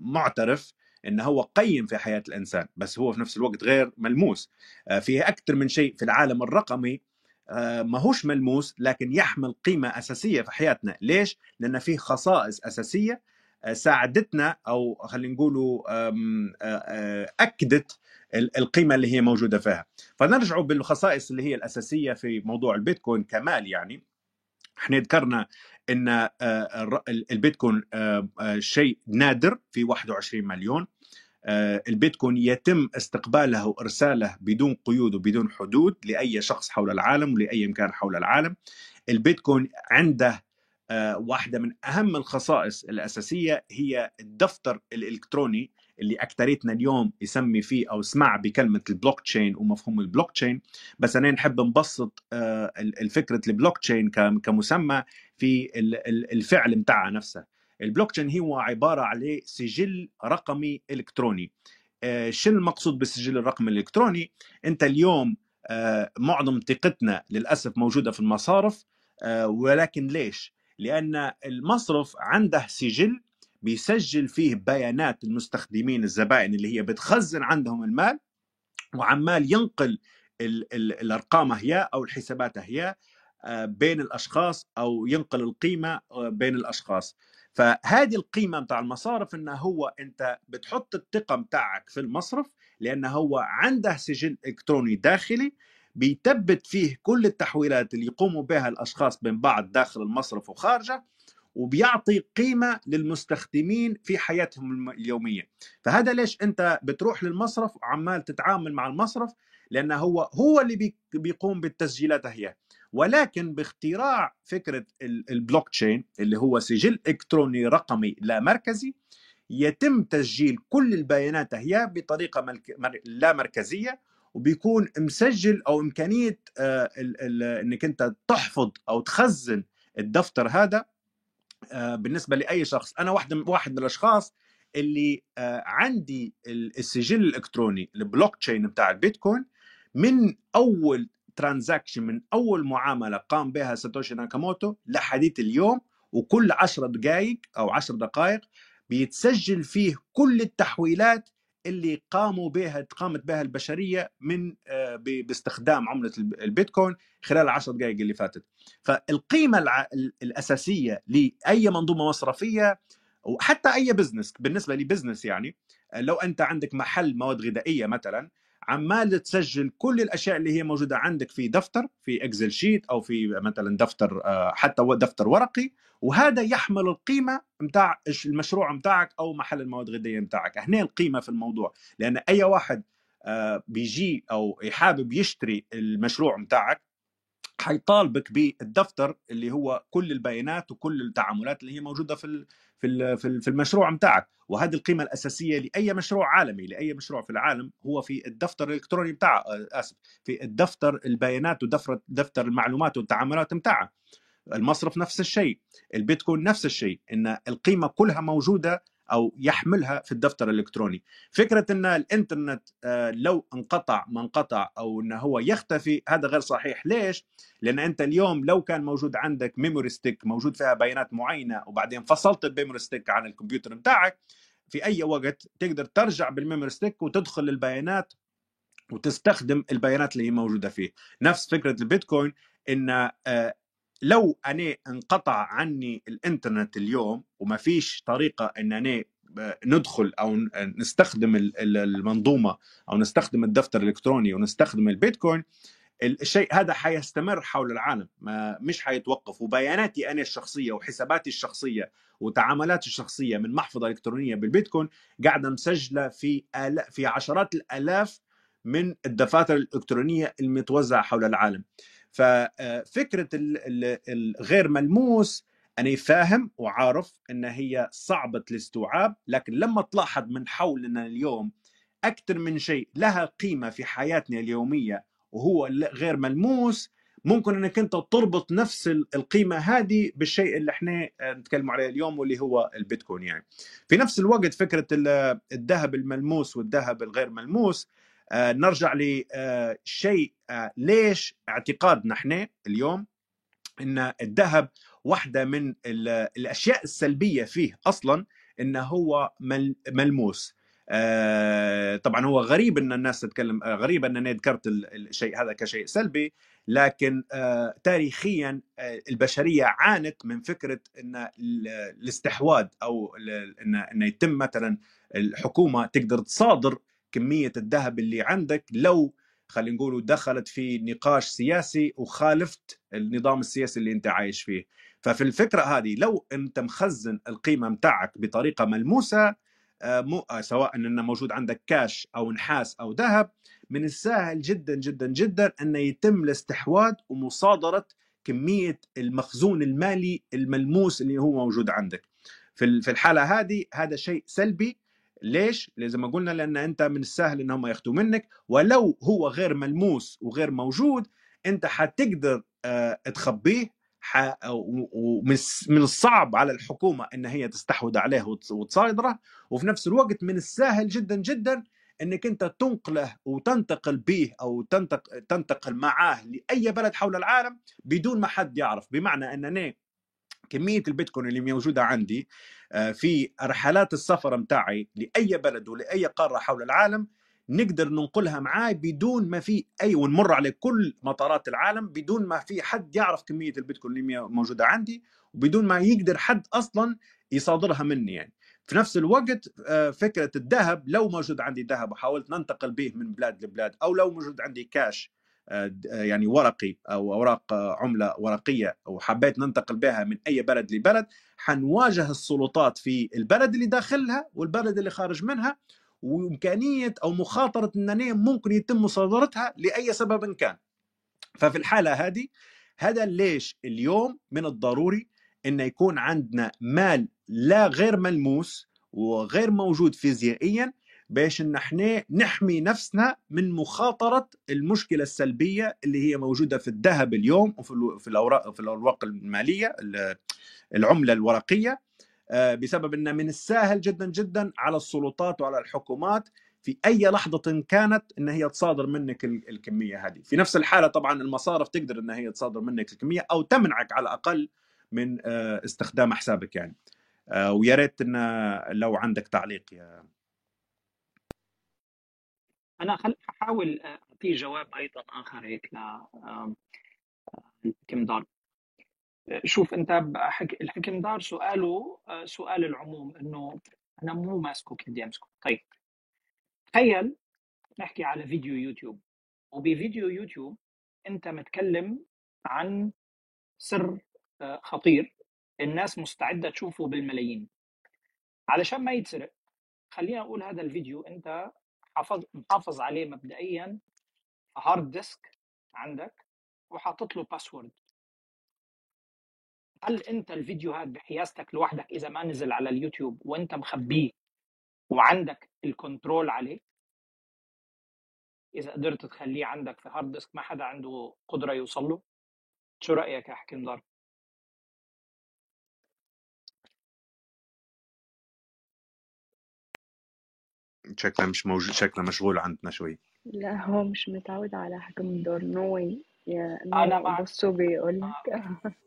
معترف إنه هو قيم في حياة الإنسان بس هو في نفس الوقت غير ملموس. آه، فيه أكثر من شيء في العالم الرقمي آه، ما هوش ملموس لكن يحمل قيمة أساسية في حياتنا. ليش؟ لأن فيه خصائص أساسية آه، ساعدتنا أو خلينا نقولوا أكدت ال- القيمة اللي هي موجودة فيها. فنرجع بالخصائص اللي هي الأساسية في موضوع البيتكوين كمال يعني. إحنا ذكرنا إن البيتكوين شيء نادر في 21 مليون. البيتكوين يتم استقباله وإرساله بدون قيود وبدون حدود لأي شخص حول العالم ولأي مكان حول العالم. البيتكوين عنده واحدة من أهم الخصائص الأساسية هي الدفتر الإلكتروني اللي اكثريتنا اليوم يسمي فيه أو سمع بكلمة البلوك تشين ومفهوم البلوك تشين بس أنا نحب نبسط آه، ال- الفكرة البلوك تشين كمسمى في ال- ال- الفعل متاعها نفسه البلوك تشين هو عبارة عليه سجل رقمي إلكتروني. آه، شو المقصود بالسجل الرقمي الإلكتروني؟ أنت اليوم آه، معظم ثقتنا للأسف موجودة في المصارف آه، ولكن ليش؟ لأن المصرف عنده سجل بيسجل فيه بيانات المستخدمين الزبائن اللي هي بتخزن عندهم المال وعمال ينقل ال ال الأرقام هي أو الحسابات هي آه، بين الأشخاص أو ينقل القيمة آه، بين الأشخاص. فهذه القيمة بتاع المصارف إنه هو أنت بتحط الثقه بتاعك في المصرف لأنه هو عنده سجل إلكتروني داخلي بيثبت فيه كل التحويلات اللي يقوموا بها الأشخاص بين بعض داخل المصرف وخارجه وبيعطي قيمة للمستخدمين في حياتهم اليومية فهذا ليش أنت بتروح للمصرف وعمال تتعامل مع المصرف لأنه هو هو اللي بي- بيقوم بالتسجيلات هي ولكن باختراع فكرة ال- البلوك تشين اللي هو سجل إلكتروني رقمي لا مركزي يتم تسجيل كل البيانات هي. مر... لا مركزية وبيكون مسجل أو إمكانية آه،. إنك أنت تحفظ أو تخزن الدفتر هذا آه، بالنسبة لأي شخص أنا واحد من واحد من الأشخاص اللي آه، عندي ال- السجل الإلكتروني البلوك تشين بتاع البيتكوين من أول transaction من أول معاملة قام بها ساتوشي ناكاموتو لحديث اليوم وكل 10 دقائق أو 10 دقائق بيتسجل فيه كل التحويلات اللي قاموا بها قامت بها البشرية من آه، باستخدام عملة الب- البيتكوين خلال العشر دقائق اللي فاتت. فالقيمة الأساسية لأي منظومة مصرفية وحتى أي business بالنسبة لي business يعني لو أنت عندك محل مواد غذائية مثلا عمال تسجل كل الأشياء اللي هي موجودة عندك في دفتر في Excel sheet أو في مثلا دفتر آه، حتى دفتر ورقي وهذا يحمل القيمة متاع المشروع متاعك أو محل المواد الغذائية متاعك. هنا القيمة في الموضوع. لأن أي واحد آه، بيجي أو حابب يشتري المشروع متاعك حيطالبك بالدفتر اللي هو كل البيانات وكل التعاملات اللي هي موجودة في في في المشروع متاعك. وهذه القيمة الأساسية لأي مشروع عالمي لأي مشروع في العالم هو في الدفتر الإلكتروني بتاعه آه، آسف في الدفتر البيانات ودفتر دفتر المعلومات والتعاملات متاعه. المصرف نفس الشيء البيتكوين نفس الشيء إن القيمة كلها موجودة أو يحملها في الدفتر الإلكتروني. فكرة إن الإنترنت آه، لو انقطع ما انقطع أو انه هو يختفي هذا غير صحيح. ليش؟ لأن أنت اليوم لو كان موجود عندك memory stick موجود فيها بيانات معينة وبعدين فصلت ال memory stick عن الكمبيوتر بتاعك في أي وقت تقدر ترجع بال memory stick وتدخل البيانات وتستخدم البيانات اللي هي موجودة فيه. نفس فكرة البيتكوين إن آه، لو أنا انقطع عني الإنترنت اليوم وما فيش طريقة إن أنا ندخل أو نستخدم المنظومة أو نستخدم الدفتر الإلكتروني ونستخدم البيتكوين الشيء هذا حيستمر حول العالم ما مش حيتوقف. وبياناتي أنا الشخصية وحساباتي الشخصية وتعاملاتي الشخصية من محفظة إلكترونية بالبيتكوين قاعدة مسجلة في في عشرات الآلاف من الدفاتر الإلكترونية المتوزعة حول العالم. ففكره الغير ملموس أنا فاهم وعارف إن هي صعبة الاستوعاب لكن لما تلاحظ من حولنا اليوم أكثر من شيء لها قيمة في حياتنا اليومية وهو غير ملموس ممكن إنك أنت تربط نفس القيمة هذه بالشيء اللي إحنا نتكلم عليه اليوم واللي هو البيتكوين يعني. في نفس الوقت فكرة الذهب الملموس والذهب الغير ملموس آه، نرجع لشيء آه، ليش اعتقادنا إحنا اليوم إن الذهب واحدة من الأشياء السلبية فيه أصلا إنه هو ملموس. آه، طبعا هو غريب إن الناس تتكلم غريب أن أنا ذكرت الشيء هذا كشيء سلبي لكن تاريخيا البشرية عانت من فكرة إن الاستحواذ أو إن يتم مثلا الحكومة تقدر تصادر كمية الذهب اللي عندك لو خلينا نقول دخلت في نقاش سياسي وخالفت النظام السياسي اللي انت عايش فيه. ففي الفكرة هذه لو انت مخزن القيمة متاعك بطريقة ملموسة آه، آه، سواء إنه موجود عندك كاش أو نحاس أو ذهب من السهل جدا جدا جدا إنه يتم الاستحواذ ومصادرة كمية المخزون المالي الملموس اللي هو موجود عندك. في الحالة هذه هذا شيء سلبي ليش؟ زي ما قلنا لأن أنت من السهل إن هم ياخذوا منك ولو هو غير ملموس وغير موجود أنت حتقدر آه، تخبيه ومن الصعب على الحكومة إن هي تستحوذ عليه وتصادره وفي نفس الوقت من السهل جدا جدا إنك أنت تنقله وتنتقل به أو تنتقل, تنتقل معاه لأي بلد حول العالم بدون ما حد يعرف بمعنى أنني كمية البيتكوين اللي موجودة عندي في رحلات السفر متاعي لأي بلد ولأي قارة حول العالم نقدر ننقلها معاي بدون ما في أي ونمر على كل مطارات العالم بدون ما في حد يعرف كمية البيتكوين اللي موجودة عندي وبدون ما يقدر حد أصلا يصادرها مني يعني. في نفس الوقت آه، فكرة الذهب لو موجود عندي ذهب وحاولت ننتقل به من بلاد لبلاد أو لو موجود عندي كاش آه، يعني ورقي أو أوراق عملة ورقية وحبيت ننتقل بها من أي بلد لبلد حنواجه السلطات في البلد اللي داخلها والبلد اللي خارج منها وإمكانية أو مخاطرة إن ممكن يتم مصادرتها لأي سبب كان. ففي الحالة هذه هذا ليش اليوم من الضروري إن يكون عندنا مال لا غير ملموس وغير موجود فيزيائيا باش إن إحنا نحمي نفسنا من مخاطرة المشكلة السلبية اللي هي موجودة في الذهب اليوم وفي في الاوراق في الأوراق المالية العملة الورقية آه، بسبب إن من السهل جدا جدا على السلطات وعلى الحكومات في أي لحظة كانت إن هي تصادر منك الكمية هذه. في نفس الحالة طبعا المصارف تقدر إن هي تصادر منك الكمية أو تمنعك على الأقل من آه، استخدام حسابك يعني. آه، ويا ريت إن لو عندك تعليق يا أنا احاول أعطيه جواب أيضا آخر هيك ل دار. شوف أنت الحكم دار سؤاله سؤال العموم إنه أنا مو ماسكه كيف بدي أمسكه. طيب تخيل نحكي على فيديو يوتيوب وبفيديو يوتيوب أنت متكلم عن سر آه، خطير الناس مستعدة تشوفه بالملايين. علشان ما يتسرق خلينا أقول هذا الفيديو أنت حافظ محافظ عليه مبدئيا hard disk عندك وحاطط له password هل أنت الفيديو هذا بحيازتك لوحدك إذا ما نزل على اليوتيوب وأنت مخبيه وعندك ال control عليه؟ إذا قدرت تخليه عندك في هارد ديسك ما حدا عنده قدرة يوصل له؟ شو رأيك يا حكيم دار؟ شكله مش موجود شكله مشغول عندنا شوي. لا هو مش متعود على حجم دور نو واي يا أنا معك بصوا بيقول آه، لك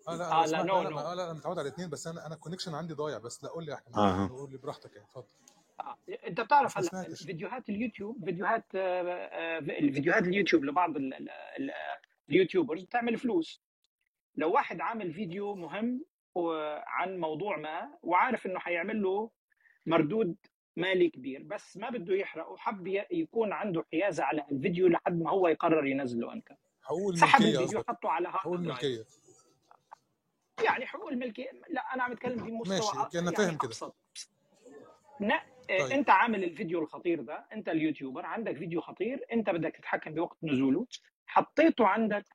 آه لا أنا لا نو لا نو أنا متعود على الاثنين بس أنا أنا الكونكشن عندي ضايع بس لا قول لي يا أحمد. آه. قول لي براحتك يعني اتفضل. آه. أنت بتعرف هلا فيديوهات اليوتيوب فيديوهات آه، آه، الفيديوهات اليوتيوب لبعض ال- ال- ال- ال YouTubers بتعمل فلوس. لو واحد عامل فيديو مهم و- عن موضوع ما وعارف إنه حيعمل له مردود مالي كبير بس ما بده يحرق وحب ي- يكون عنده حيازة على الفيديو لحد ما هو يقرر ينزله أنت. حقوق سحب الفيديو حطه على حقوق hard drive. الملكيه يعني حقوق الملكيه لا أنا عم أتكلم في مستوى ماشي كنا يعني فاهم كده. آه، طيب. أنت عامل الفيديو الخطير ده أنت ال YouTuber عندك فيديو خطير أنت بدك تتحكم بوقت نزوله حطيته عندك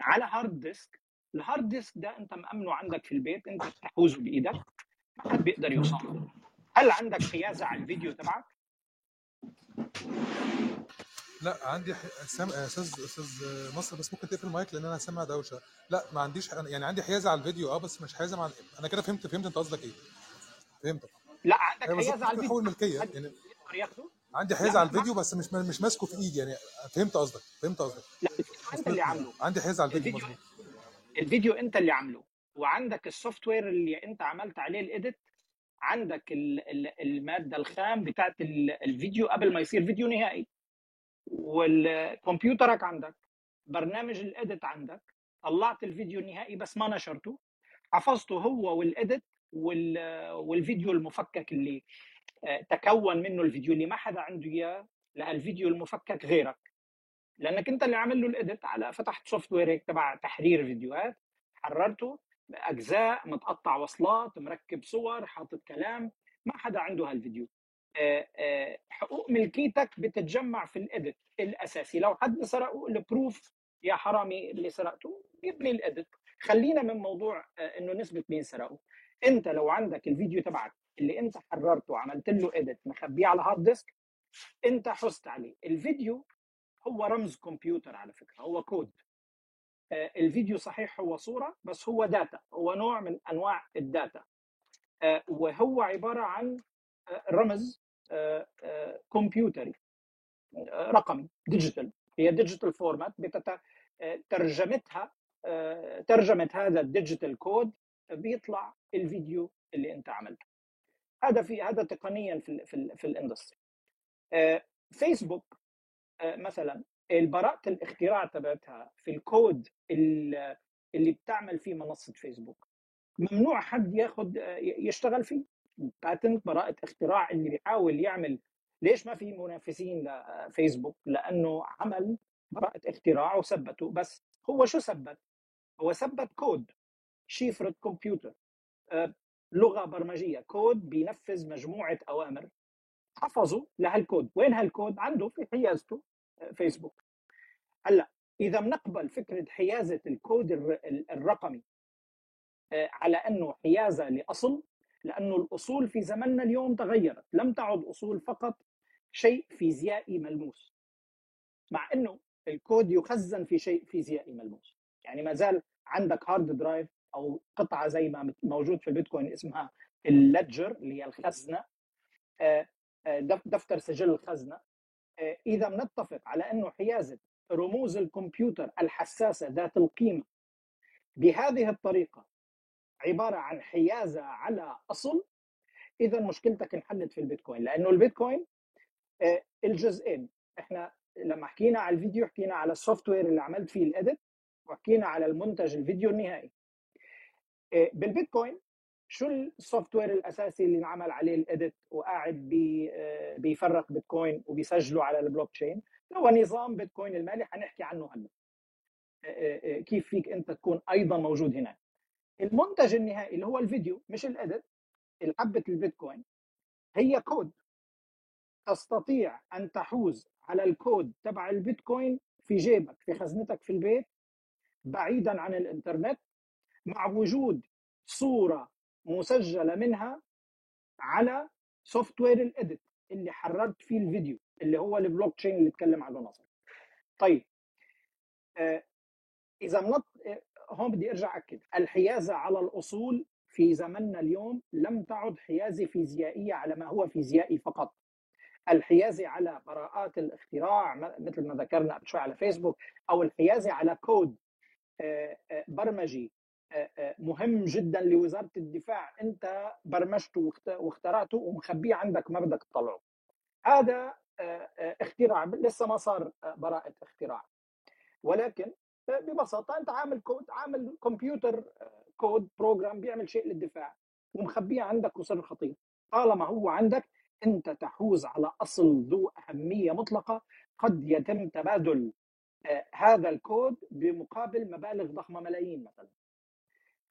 على hard disk. ال hard disk ده أنت مأمنه عندك في البيت أنت بتحوزه بإيدك ما حد بيقدر يوصل هل عندك حيازه على الفيديو تبعك؟ لا عندي ح... سام... أستاذ أستاذ مصر بس ممكن تقفل المايك لأن أنا سامع دوشة. لا ما عنديش يعني عندي حيازة على الفيديو آه بس مش حيازة مع أنا كده فهمت فهمت أنت قصدك إيه. فهمتك. لا عندك بالظبط حيازة على الفيديو. الملكية حد يعني عندي حيازة على الفيديو بس مش مش ماسكه في إيدي يعني فهمت قصدك فهمت قصدك. لا أنت اللي عامله. عندي حيازة على الفيديو الفيديو الفيديو أنت اللي عامله. وعندك ال software اللي أنت عملت عليه ال edit عندك ال- ال- المادة الخام بتاعت ال- الفيديو قبل ما يصير فيديو نهائي. والكمبيوترك عندك برنامج ال edit عندك. طلعت الفيديو النهائي بس ما نشرته. حفظته هو وال edit وال- والفيديو المفكك اللي آه، تكون منه الفيديو اللي ما حدا عنده إياه لهالفيديو المفكك غيرك. لأنك أنت اللي عامل له ال edit على فتحت software تبع تحرير فيديوهات حررته. أجزاء متقطع وصلات مركب صور حاطط كلام ما حدا عنده هالفيديو. حقوق ملكيتك بتتجمع في ال edit الأساسي. لو حد سرقه ال proof يا حرامي اللي سرقته يبني ال edit خلينا من موضوع إنه نسبة مين سرقه. أنت لو عندك الفيديو تبعك اللي أنت حررته وعملت له edit مخبيه على hard disk أنت حزت عليه. الفيديو هو رمز كمبيوتر على فكرة هو كود. الفيديو صحيح هو صورة بس هو data هو نوع من أنواع ال data آه، وهو عبارة عن آه، رمز آه، آه، كمبيوتري آه، رقمي digital هي digital format ترجمتها آه، ترجمة هذا ال digital code بيطلع الفيديو اللي أنت عملته. هذا في هذا تقنيا في في, في ال industry آه، فيسبوك آه، مثلا البراءة الاختراع تبعتها في الكود ال- اللي بتعمل فيه منصة فيسبوك ممنوع حد ياخد آه، يشتغل فيه؟ patent براءة اختراع اللي بيحاول يعمل ليش ما في منافسين لفيسبوك لأنه عمل براءة اختراع وثبته بس هو شو ثبت؟ هو ثبت كود شيفرة كمبيوتر آه، لغة برمجية كود بينفذ مجموعة أوامر حفظوا لهالكود. وين هالكود؟ عنده في حيازته. فيسبوك. هلأ إذا بنقبل فكرة حيازة الكود الر- ال- الرقمي آه، على أنه حيازة لأصل لأنه الأصول في زمننا اليوم تغيرت. لم تعد أصول فقط شيء فيزيائي ملموس مع أنه الكود يخزن في شيء فيزيائي ملموس. يعني ما زال عندك hard drive أو قطعة زي ما موجود في البيتكوين اسمها ال ledger اللي هي الخزنة آه، آه، دف- دفتر سجل الخزنة. إذا بنتفق على أنه حيازة رموز الكمبيوتر الحساسة ذات القيمة بهذه الطريقة عبارة عن حيازة على أصل إذا مشكلتك انحلت في البيتكوين لأنه البيتكوين آه، الجزئين. إحنا لما حكينا على الفيديو حكينا على ال software اللي عملت فيه ال edit وحكينا على المنتج الفيديو النهائي. آه، بالبيتكوين شو ال software الأساسي اللي انعمل عليه ال edit وقاعد بي آه، بيفرق بيتكوين وبيسجله على البلوك تشين؟ هو نظام بيتكوين المالي حنحكي عنه هلأ. آه، آه، كيف فيك أنت تكون أيضا موجود هناك. المنتج النهائي اللي هو الفيديو مش الادت حبة البيتكوين هي كود. تستطيع أن تحوز على الكود تبع البيتكوين في جيبك في خزنتك في البيت بعيدا عن الإنترنت مع وجود صورة مسجلة منها على software ال edit اللي حررت فيه الفيديو اللي هو البلوك تشين اللي اتكلم عنه نصر طيب آه إذا منط آه، هون بدي أرجع أكد. الحيازة على الأصول في زمننا اليوم لم تعد حيازة فيزيائية على ما هو فيزيائي فقط. الحيازة على براءات الاختراع مثل ما ذكرنا قبل شوي على فيسبوك أو الحيازة على كود آه، برمجي مهم جدا لوزارة الدفاع. أنت برمجته واخترعته ومخبيه عندك ما بدك تطلعه. هذا اختراع. لسه ما صار براءة اختراع. ولكن ببساطة أنت عامل كود عامل computer code program بيعمل شيء للدفاع ومخبيه عندك وسر خطير. طالما هو عندك أنت تحوز على أصل ذو أهمية مطلقة. قد يتم تبادل آه، هذا الكود بمقابل مبالغ ضخمة ملايين مثلا.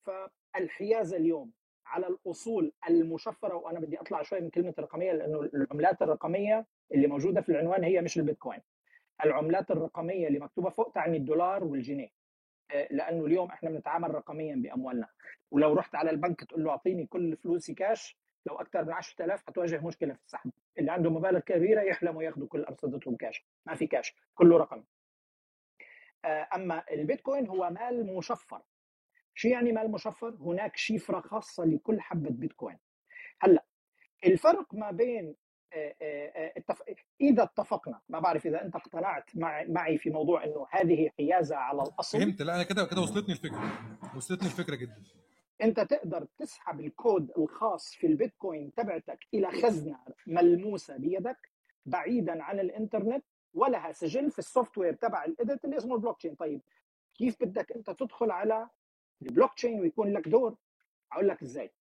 فالحيازه اليوم على الأصول المشفرة وأنا بدي أطلع شوي من كلمة الرقمية لأنه العملات الرقمية اللي موجودة في العنوان هي مش البيتكوين. العملات الرقمية اللي مكتوبة فوق تعني الدولار والجنيه. آه، لأنه اليوم إحنا بنتعامل رقميا بأموالنا. ولو رحت على البنك تقول له أعطيني كل فلوسي كاش لو أكثر من 10000 حتواجه مشكلة في السحب. اللي عنده مبالغ كبيرة يحلموا ياخذوا كل أرصدتهم كاش ما في كاش كله رقم آه، أما البيتكوين هو مال مشفر. شو يعني مال مشفر؟ هناك شفرة خاصة لكل حبة بيتكوين. هلأ الفرق ما بين. إذا اتفقنا ما بعرف إذا أنت اقتنعت مع... معي في موضوع إنه هذه حيازة على الأصل. فهمت. لا أنا كده كده وصلتني الفكرة. وصلتني الفكرة جدا. أنت تقدر تسحب الكود الخاص في البيتكوين تبعتك إلى خزنة ملموسة بيدك بعيدا عن الإنترنت ولها سجل في ال software تبع ال edit اللي اسمه البلوك تشين طيب كيف بدك أنت تدخل على البلوك تشين ويكون لك دور. أقول لك إزاي.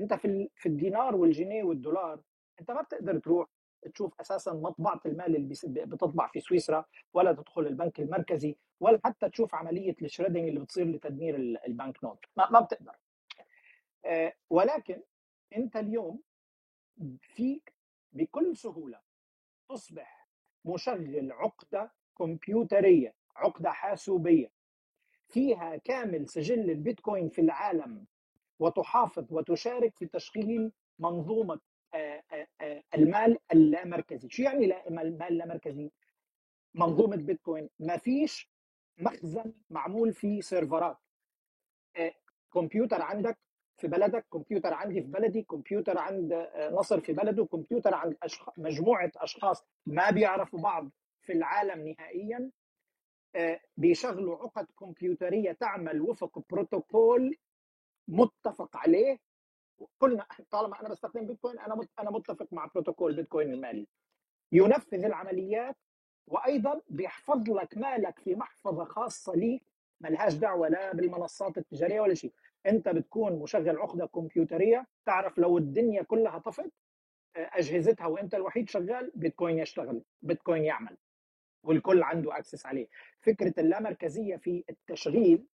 أنت في في الدينار والجنيه والدولار أنت ما بتقدر تروح تشوف أساسا مطبعة المال اللي بتطبع في سويسرا ولا تدخل البنك المركزي ولا حتى تشوف عملية ال shredding اللي بتصير لتدمير ال banknote. ما, ما بتقدر. آه، ولكن أنت اليوم فيك بكل سهولة تصبح مشغل عقدة كمبيوترية عقدة حاسوبية. فيها كامل سجل البيتكوين في العالم وتحافظ وتشارك في تشغيل منظومة آه، آه، المال اللامركزي شو يعني المال اللامركزي منظومة بيتكوين. ما فيش مخزن معمول فيه سيرفرات. كمبيوتر عندك في بلدك كمبيوتر عندي في بلدي كمبيوتر عند آه، نصر في بلده كمبيوتر عند أشخ... مجموعة أشخاص ما بيعرفوا بعض في العالم نهائيا. آه، بيشغلوا عقد كمبيوترية تعمل وفق بروتوكول متفق عليه. كلنا طالما أنا بستخدم بيتكوين أنا أنا متفق مع بروتوكول بيتكوين المالي. ينفذ العمليات وأيضا بيحفظ لك مالك في محفظة خاصة ليك ملهاش دعوة لا بالمنصات التجارية ولا شيء. أنت بتكون مشغل عقدة كمبيوترية تعرف لو الدنيا كلها طفت آه، أجهزتها وأنت الوحيد شغال بيتكوين يشتغل بيتكوين يعمل والكل عنده أكسس عليه. فكرة اللامركزية في التشغيل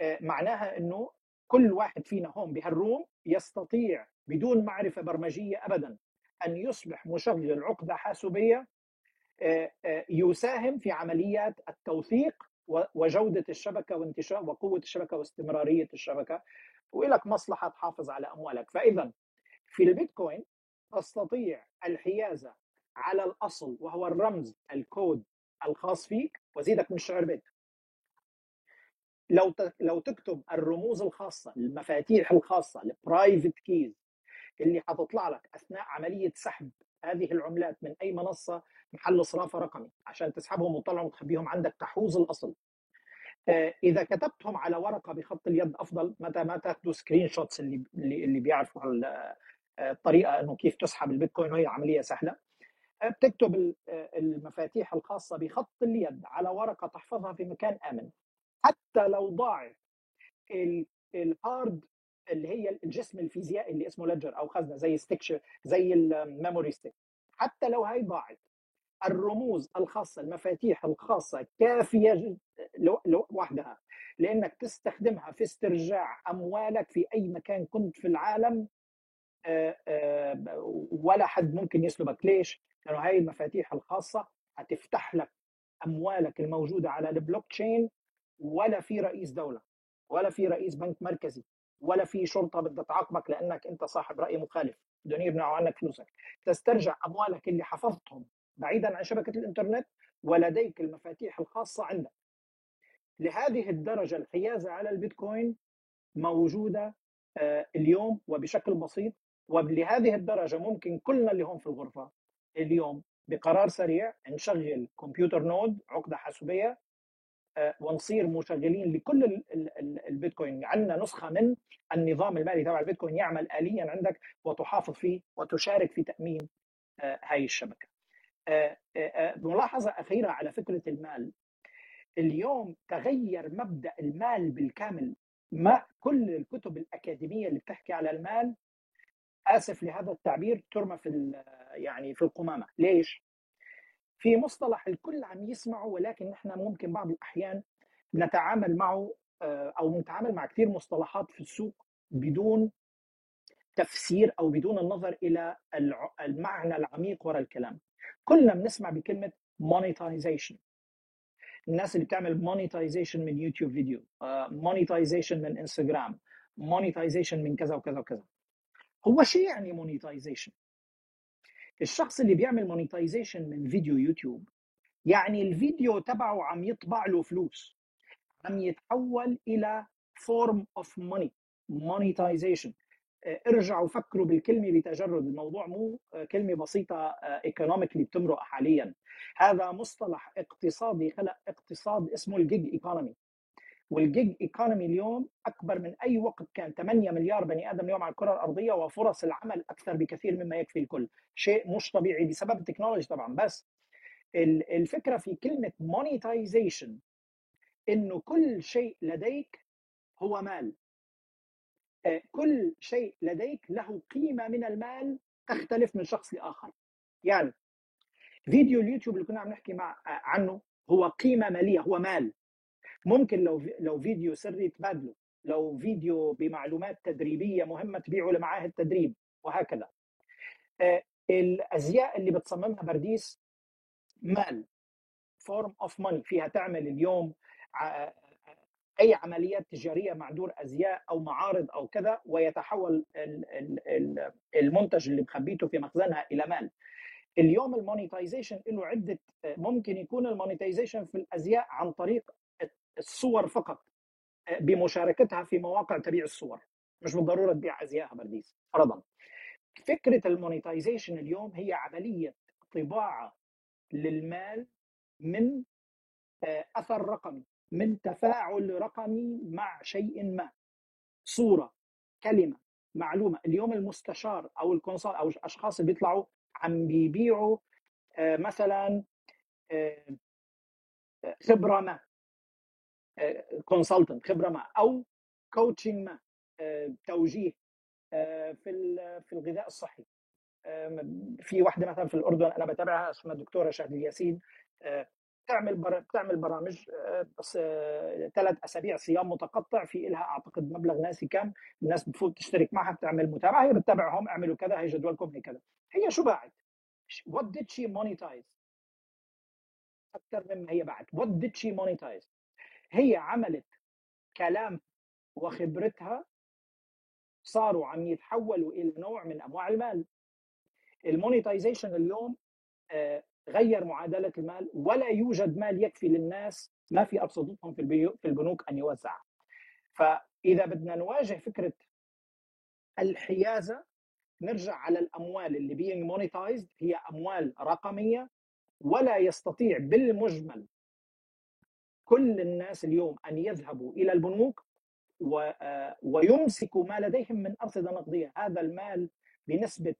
آه، معناها إنه كل واحد فينا هون بهالروم يستطيع بدون معرفة برمجية ابدا أن يصبح مشغل عقدة حاسوبية آه، يساهم في عمليات التوثيق وجودة الشبكة وانتشار وقوة الشبكة واستمرارية الشبكة ولك مصلحة تحافظ على أموالك. فاذا في البيتكوين تستطيع الحيازة على الأصل وهو الرمز الكود الخاص فيك وزيدك من الشعر بيت لو لو تكتب الرموز الخاصة المفاتيح الخاصة ال private keys اللي حتطلع لك أثناء عملية سحب هذه العملات من أي منصة محل صرافة رقمي عشان تسحبهم وتطلعهم وتخبيهم عندك تحوز الأصل. آه، إذا كتبتهم على ورقة بخط اليد أفضل متى ما تاخذوا screenshots اللي اللي بيعرفوا آه، الطريقة إنه كيف تسحب البيتكوين وهي عملية سهلة. آه، بتكتب المفاتيح الخاصة بخط اليد على ورقة تحفظها في مكان آمن. حتى لو ضاعت ال hard اللي هي الجسم الفيزيائي اللي اسمه ليدجر أو خزنة زي stick زي ال memory stick حتى لو هي ضاعت الرموز الخاصة المفاتيح الخاصة كافية جدا لو لو وحدها. لأنك تستخدمها في استرجاع أموالك في أي مكان كنت في العالم آه، آه، ولا حد ممكن يسلبك. ليش؟ لأنه هاي المفاتيح الخاصة هتفتح لك أموالك الموجودة على البلوك تشين ولا في رئيس دولة ولا في رئيس بنك مركزي ولا في شرطة بدها تعاقبك لأنك أنت صاحب رأي مخالف. بدهم يمنعوا عنك فلوسك. تسترجع أموالك اللي حفظتهم بعيدا عن شبكة الإنترنت ولديك المفاتيح الخاصة عندك. لهذه الدرجة الحيازة على البيتكوين موجودة آه، اليوم وبشكل بسيط. ولهذه الدرجة ممكن كلنا اللي هون في الغرفة اليوم بقرار سريع نشغل كمبيوتر نود عقدة حاسوبية آه، ونصير مشغلين لكل ال- ال- ال- البيتكوين. عندنا نسخة من النظام المالي تبع البيتكوين يعمل اليا عندك وتحافظ فيه وتشارك في تأمين آه، هاي الشبكة. آه، ملاحظة أخيرة على فكرة المال. اليوم تغير مبدأ المال بالكامل. ما كل الكتب الأكاديمية اللي بتحكي على المال أسف لهذا التعبير ترمى في يعني في القمامة، ليش؟ في مصطلح الكل عم يسمعه ولكن نحن ممكن بعض الأحيان نتعامل معه آه، أو نتعامل مع كثير مصطلحات في السوق بدون تفسير أو بدون النظر إلى المعنى العميق وراء الكلام. كلنا بنسمع بكلمة monetization الناس اللي بتعمل monetization من يوتيوب فيديو monetization من انستغرام monetization من كذا وكذا وكذا هو شيء يعني monetization. الشخص اللي بيعمل monetization من فيديو يوتيوب يعني الفيديو تبعه عم يطبع له فلوس. عم يتحول إلى form of money monetization. آه، ارجعوا فكروا بالكلمة بتجرد. الموضوع مو آه، كلمة بسيطة economically بتمرق حاليا. هذا مصطلح اقتصادي خلق اقتصاد اسمه ال gig economy وال gig economy اليوم أكبر من أي وقت كان. 8 مليار بني آدم اليوم على الكرة الأرضية وفرص العمل أكثر بكثير مما يكفي الكل. شيء مش طبيعي بسبب التكنولوجي طبعا. بس ال- الفكرة في كلمة monetization إنه كل شيء لديك هو مال. آه، كل شيء لديك له قيمة من المال تختلف من شخص لآخر. يعني فيديو اليوتيوب اللي كنا عم نحكي مع عنه هو قيمة مالية هو مال. ممكن لو لو فيديو سري تبادله لو فيديو بمعلومات تدريبية مهمة تبيعه لمعاهد تدريب وهكذا. آه، الأزياء اللي بتصممها برديس مال فورم اوف ماني فيها تعمل اليوم أي عمليات تجارية مع دور أزياء أو معارض أو كذا ويتحول ال- ال- ال- المنتج اللي مخبيته في مخزنها إلى مال. اليوم المونيتايزيشن له عدة ممكن يكون المونيتايزيشن في الأزياء عن طريق الصور فقط بمشاركتها في مواقع تبيع الصور مش بالضرورة تبيع ازياء برديس فرضا فكرة ال monetization اليوم هي عملية طباعة للمال من آه، أثر رقمي من تفاعل رقمي مع شيء ما. صورة كلمة معلومة اليوم المستشار أو ال counsel أو الأشخاص اللي بيطلعوا عم بيبيعوا آه، مثلا آه، خبرة ما. consultant خبرة ما أو coaching ما آه، توجيه آه، في في الغذاء الصحي في واحدة مثلا في الأردن أنا بتابعها اسمها الدكتورة شهد الياسين آه، بتعمل. بتعمل برامج آه، ثلاث أسابيع صيام متقطع في لها أعتقد مبلغ ناسي كم الناس بتفوت تشترك معها بتعمل متابعة هي بتتابعهم اعملوا كذا هي جدولكم هي كذا هي شو باعت؟ what did she monetize؟ أكثر مما هي باعت what did she monetize؟ هي عملت كلام وخبرتها صاروا عم يتحولوا إلى نوع من أنواع المال. المونيتايزيشن اليوم آه، غير معادلة المال ولا يوجد مال يكفي للناس ما في ابسطتهم في في البنوك أن يوزع. فإذا بدنا نواجه فكرة الحيازة نرجع على الأموال اللي being monetized هي أموال رقمية ولا يستطيع بالمجمل كل الناس اليوم أن يذهبوا إلى البنوك آه، ويمسكوا ما لديهم من أرصدة نقدية. هذا المال بنسبة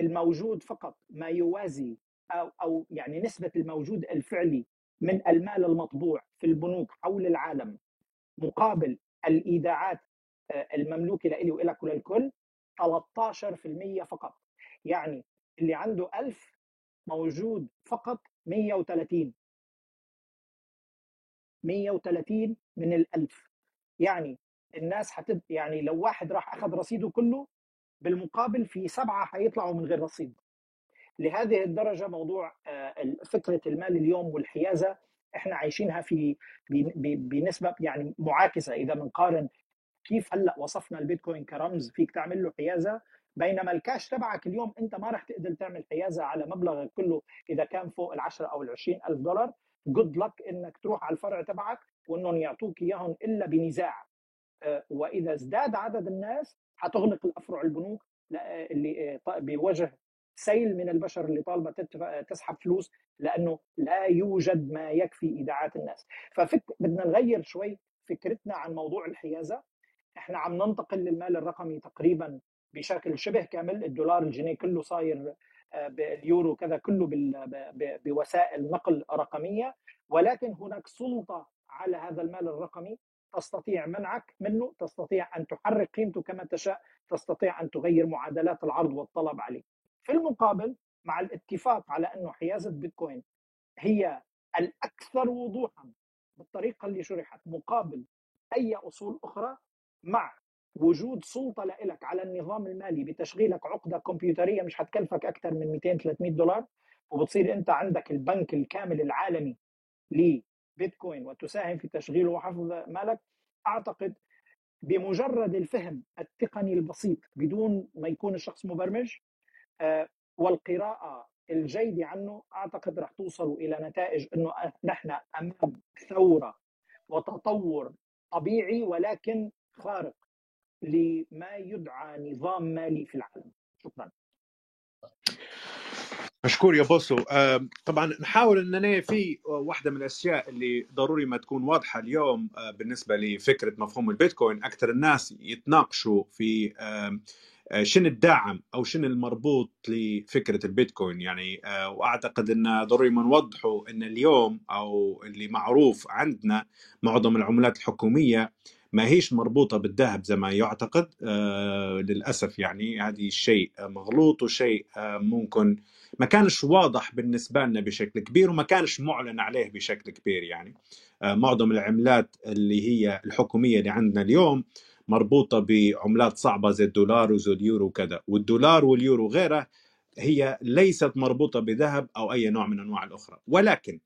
الموجود فقط ما يوازي أو أو يعني نسبة الموجود الفعلي من المال المطبوع في البنوك حول العالم مقابل الإيداعات آه، المملوكة لإلي وإلك وللكل 13% فقط. يعني اللي عنده 1000 موجود فقط 130 130 من الألف. يعني الناس حتب يعني لو واحد راح أخذ رصيده كله بالمقابل في سبعة حيطلعوا من غير رصيد. لهذه الدرجة موضوع آه، فكرة المال اليوم والحيازة إحنا عايشينها في بنسبة يعني معاكسة. إذا بنقارن كيف هلأ وصفنا البيتكوين كرمز فيك تعمل له حيازة بينما الكاش تبعك اليوم أنت ما راح تقدر تعمل حيازة على مبلغ كله إذا كان فوق ال 10 أو ال 20 ألف دولار. جود لك إنك تروح على الفرع تبعك وإنهم يعطوك إياهم إلا بنزاع. آه، وإذا ازداد عدد الناس حتغلق الأفرع البنوك لا- اللي آه، بوجه سيل من البشر اللي طالبة تسحب فلوس لأنه لا يوجد ما يكفي إيداعات الناس. ففك بدنا نغير شوي فكرتنا عن موضوع الحيازة. إحنا عم ننتقل للمال الرقمي تقريبا بشكل شبه كامل الدولار الجنيه كله صاير آه، باليورو كذا كله بوسائل نقل رقمية ولكن هناك سلطة على هذا المال الرقمي تستطيع منعك منه تستطيع أن تحرك قيمته كما تشاء تستطيع أن تغير معادلات العرض والطلب عليه. في المقابل مع الاتفاق على انه حيازة بيتكوين هي الأكثر وضوحا بالطريقة اللي شرحت مقابل أي أصول أخرى مع وجود سلطة لك على النظام المالي بتشغيلك عقدة كمبيوترية مش حتكلفك أكثر من 200 300 دولار وبتصير أنت عندك البنك الكامل العالمي لبيتكوين وتساهم في تشغيله وحفظ مالك أعتقد بمجرد الفهم التقني البسيط بدون ما يكون الشخص مبرمج آه، والقراءة الجيدة عنه أعتقد رح توصلوا إلى نتائج أنه نحن أمام ثورة وتطور طبيعي ولكن خارق. لما يدعى نظام مالي في العالم. شكرا مشكور يا بوسو. آه، طبعا نحاول ان في واحدة من الأشياء اللي ضروري ما تكون واضحة اليوم آه، بالنسبة لفكرة مفهوم البيتكوين. أكثر الناس يتناقشوا في آه، شنو الداعم أو شنو المربوط لفكرة البيتكوين. يعني وأعتقد أن ضروري ما نوضحوا أن اليوم أو اللي معروف عندنا معظم العملات الحكومية ما هيش مربوطة بالذهب زي ما يعتقد آه، للأسف يعني. هذه شيء مغلوط وشيء آه، ممكن ما كانش واضح بالنسبة لنا بشكل كبير وما كانش معلن عليه بشكل كبير يعني. آه، معظم العملات اللي هي الحكومية اللي عندنا اليوم مربوطة بعملات صعبة زي الدولار وزي اليورو وكذا. والدولار واليورو غيره هي ليست مربوطة بذهب أو أي نوع من أنواع الأخرى. ولكن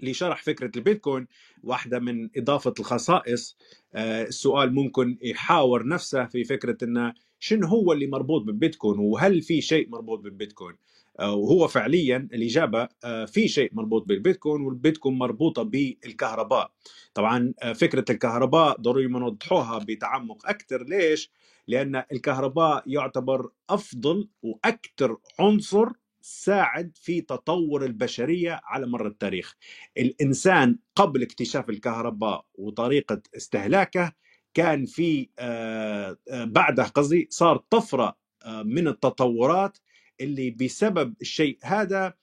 لشرح فكرة البيتكوين واحدة من إضافة الخصائص آه، السؤال ممكن يحاور نفسه في فكرة إنه شنو هو اللي مربوط بالبيتكوين وهل في شيء مربوط بالبيتكوين؟ آه، وهو فعليا الإجابة آه، في شيء مربوط بالبيتكوين والبيتكوين مربوطة بالكهرباء. طبعا فكرة الكهرباء ضروري ما نوضحوها بتعمق أكثر ليش؟ لأن الكهرباء يعتبر أفضل وأكثر عنصر ساعد في تطور البشرية على مر التاريخ. الإنسان قبل اكتشاف الكهرباء وطريقة استهلاكه كان في آه، آه، بعده قصدي صار طفرة آه، من التطورات اللي بسبب الشيء هذا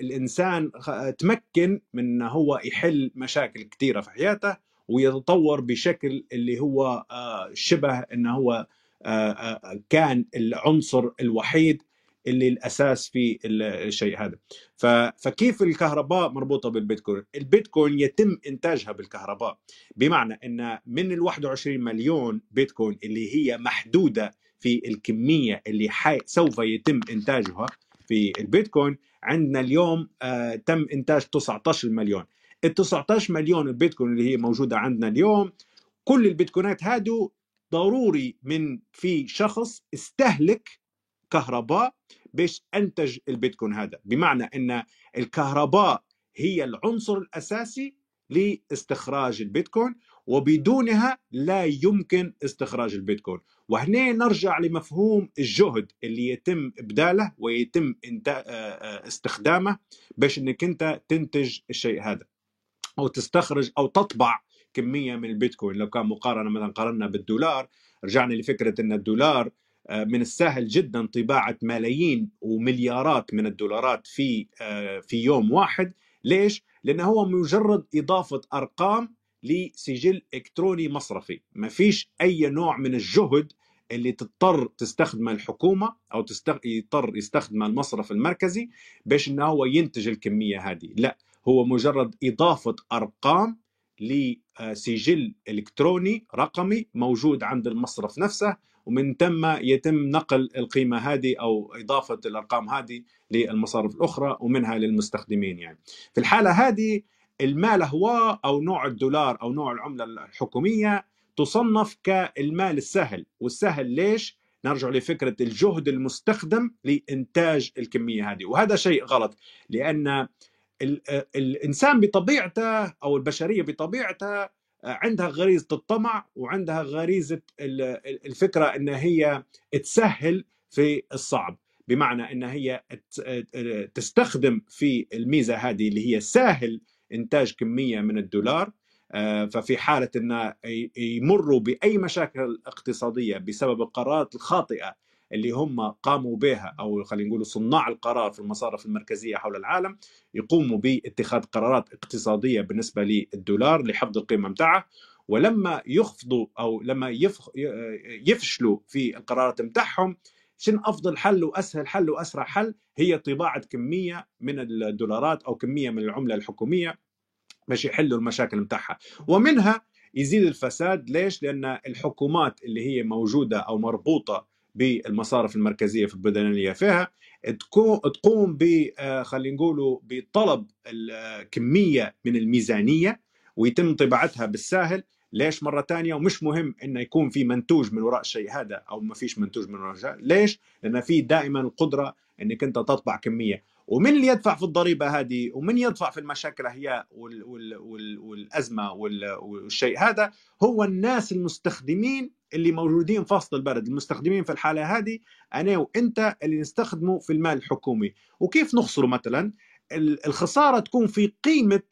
الإنسان تمكن من إنه هو يحل مشاكل كثيرة في حياته ويتطور بشكل اللي هو شبه إنه هو كان العنصر الوحيد اللي الأساس في ال- الشيء هذا. فكيف الكهرباء مربوطة بالبيتكوين؟ البيتكوين يتم إنتاجها بالكهرباء. بمعنى إن من ال 21 مليون بيتكوين اللي هي محدودة في الكمية اللي حي سوف يتم إنتاجها في البيتكوين عندنا اليوم آه تم إنتاج 19 مليون. ال 19 مليون البيتكوين اللي هي موجودة عندنا اليوم كل البيتكوينات هادو ضروري من في شخص استهلك كهرباء باش أنتج البيتكوين هذا. بمعنى أن الكهرباء هي العنصر الأساسي لاستخراج البيتكوين وبدونها لا يمكن استخراج البيتكوين. وهنا نرجع لمفهوم الجهد اللي يتم إبداله ويتم آه، آه، استخدامه باش إنك أنت تنتج الشيء هذا. أو تستخرج أو تطبع كمية من البيتكوين. لو كان مقارنة مثلا قارنا بالدولار رجعنا لفكرة إن الدولار من السهل جدا طباعة ملايين ومليارات من الدولارات في آه، في يوم واحد. ليش؟ لأنه هو مجرد إضافة أرقام لسجل إلكتروني مصرفي. ما فيش أي نوع من الجهد اللي تضطر تستخدمها الحكومة أو تستغ... يضطر يستخدمها المصرف المركزي باش إنه هو ينتج الكمية هذه. لا هو مجرد إضافة أرقام لسجل إلكتروني رقمي موجود عند المصرف نفسه ومن ثم يتم نقل القيمة هذه أو إضافة الأرقام هذه للمصارف الأخرى ومنها للمستخدمين يعني. في الحالة هذه المال هو أو نوع الدولار أو نوع العملة الحكومية تصنف كالمال السهل. والسهل ليش؟ نرجع لفكرة الجهد المستخدم لإنتاج الكمية هذه. وهذا شيء غلط لأن الإنسان بطبيعته أو البشرية بطبيعتها عندها غريزة الطمع وعندها غريزة الفكرة إن هي تسهل في الصعب. بمعنى إن هي تستخدم في الميزة هذه اللي هي سهل إنتاج كمية من الدولار آه، ففي حالة إن يمروا بأي مشاكل اقتصادية بسبب القرارات الخاطئة اللي هم قاموا بها أو خلينا نقول صناع القرار في المصارف المركزية حول العالم يقوموا باتخاذ قرارات اقتصادية بالنسبة للدولار لحفظ القيمة متاعه. ولما يخفضوا أو لما يفشلوا في القرارات متاعهم شن أفضل حل وأسهل حل وأسرع حل؟ هي طباعة كمية من الدولارات أو كمية من العملة الحكومية باش يحلوا المشاكل متاعها. ومنها يزيد الفساد ليش؟ لأن الحكومات اللي هي موجودة أو مربوطة بالمصارف المركزية في اللي فيها. تقوم ب آه، خلينا بطلب كميه من الميزانية ويتم طباعتها بالساهل. ليش مرة ثانية ومش مهم إنه يكون في منتوج من وراء الشيء هذا أو ما فيش منتوج من وراء الشيء ليش؟ لأن في دائما القدرة إنك أنت تطبع كمية. ومن اللي يدفع في الضريبة هذه؟ ومن يدفع في المشاكل هي وال وال وال والأزمة والشيء هذا؟ هو الناس المستخدمين اللي موجودين في وسط البلد المستخدمين في الحالة هذه أنا وأنت اللي نستخدمه في المال الحكومي. وكيف نخسره مثلا؟ الخسارة تكون في قيمة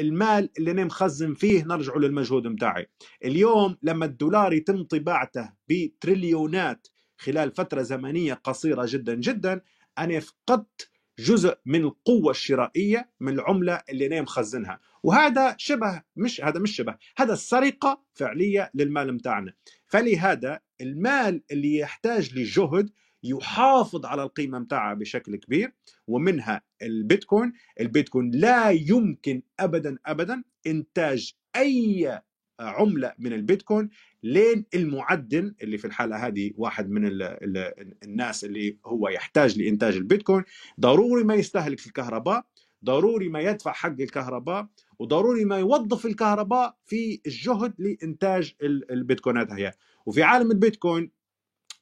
المال اللي أنا مخزن فيه نرجع للمجهود متاعي. اليوم لما الدولار يتم طباعته بتريليونات خلال فترة زمنية قصيرة جدا جدا أنا فقدت جزء من القوة الشرائية من العملة اللي أنا مخزنها. وهذا شبه مش هذا مش شبه هذا سرقة فعلية للمال متاعنا. فلهذا المال اللي يحتاج لجهد يحافظ على القيمة متاعها بشكل كبير ومنها البيتكوين. البيتكوين لا يمكن أبدا أبدا إنتاج أي عملة من البيتكوين لين المعدن اللي في الحالة هذه واحد من ال ال الناس اللي هو يحتاج لإنتاج البيتكوين. ضروري ما يستهلك الكهرباء ضروري ما يدفع حق الكهرباء وضروري ما يوظف الكهرباء في الجهد لإنتاج البيتكوينات هي وفي عالم البيتكوين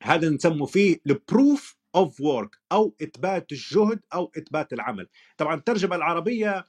هذا نسمه فيه ال proof of work أو إثبات الجهد أو إثبات العمل. طبعا الترجمة العربية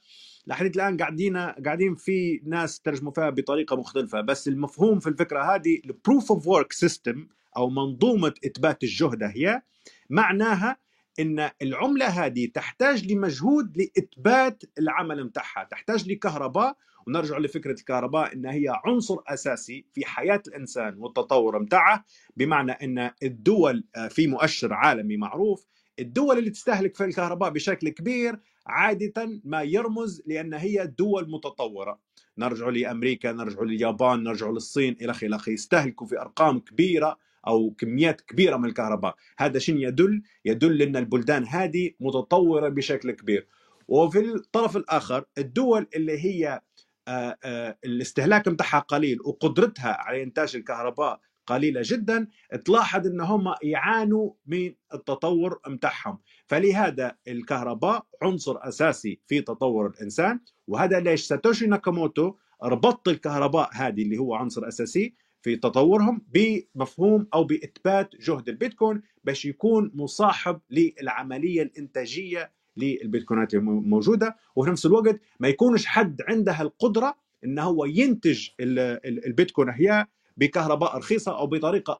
لحد الآن قاعدين قاعدين في ناس ترجموا فيها بطريقة مختلفة بس المفهوم في الفكرة هذه ال proof of work system أو منظومة إثبات الجهد هي معناها إن العملة هذه تحتاج لمجهود لإثبات العمل متاعها تحتاج لكهرباء ونرجع لفكرة الكهرباء إن هي عنصر أساسي في حياة الإنسان والتطور متاعه بمعنى إن الدول آه، في مؤشر عالمي معروف الدول اللي تستهلك في الكهرباء بشكل كبير عادة ما يرمز لأن هي دول متطورة. نرجع لأمريكا نرجع لليابان نرجع للصين إلى آخره يستهلكوا في أرقام كبيرة أو كميات كبيرة من الكهرباء. هذا شنو يدل؟ يدل أن البلدان هذه متطورة بشكل كبير. وفي الطرف الآخر الدول اللي هي آه، آه، الاستهلاك متاعها قليل وقدرتها على إنتاج الكهرباء قليلة جدا تلاحظ إن هم يعانوا من التطور متاعهم. فلهذا الكهرباء عنصر أساسي في تطور الإنسان وهذا ليش ساتوشي ناكاموتو ربط الكهرباء هذه اللي هو عنصر أساسي في تطورهم بمفهوم أو بإثبات جهد البيتكوين باش يكون مصاحب للعملية الإنتاجية للبيتكوينات الموجودة وفي نفس الوقت ما يكونش حد عنده القدرة انه هو ينتج البيتكوين هي بكهرباء رخيصة أو بطريقة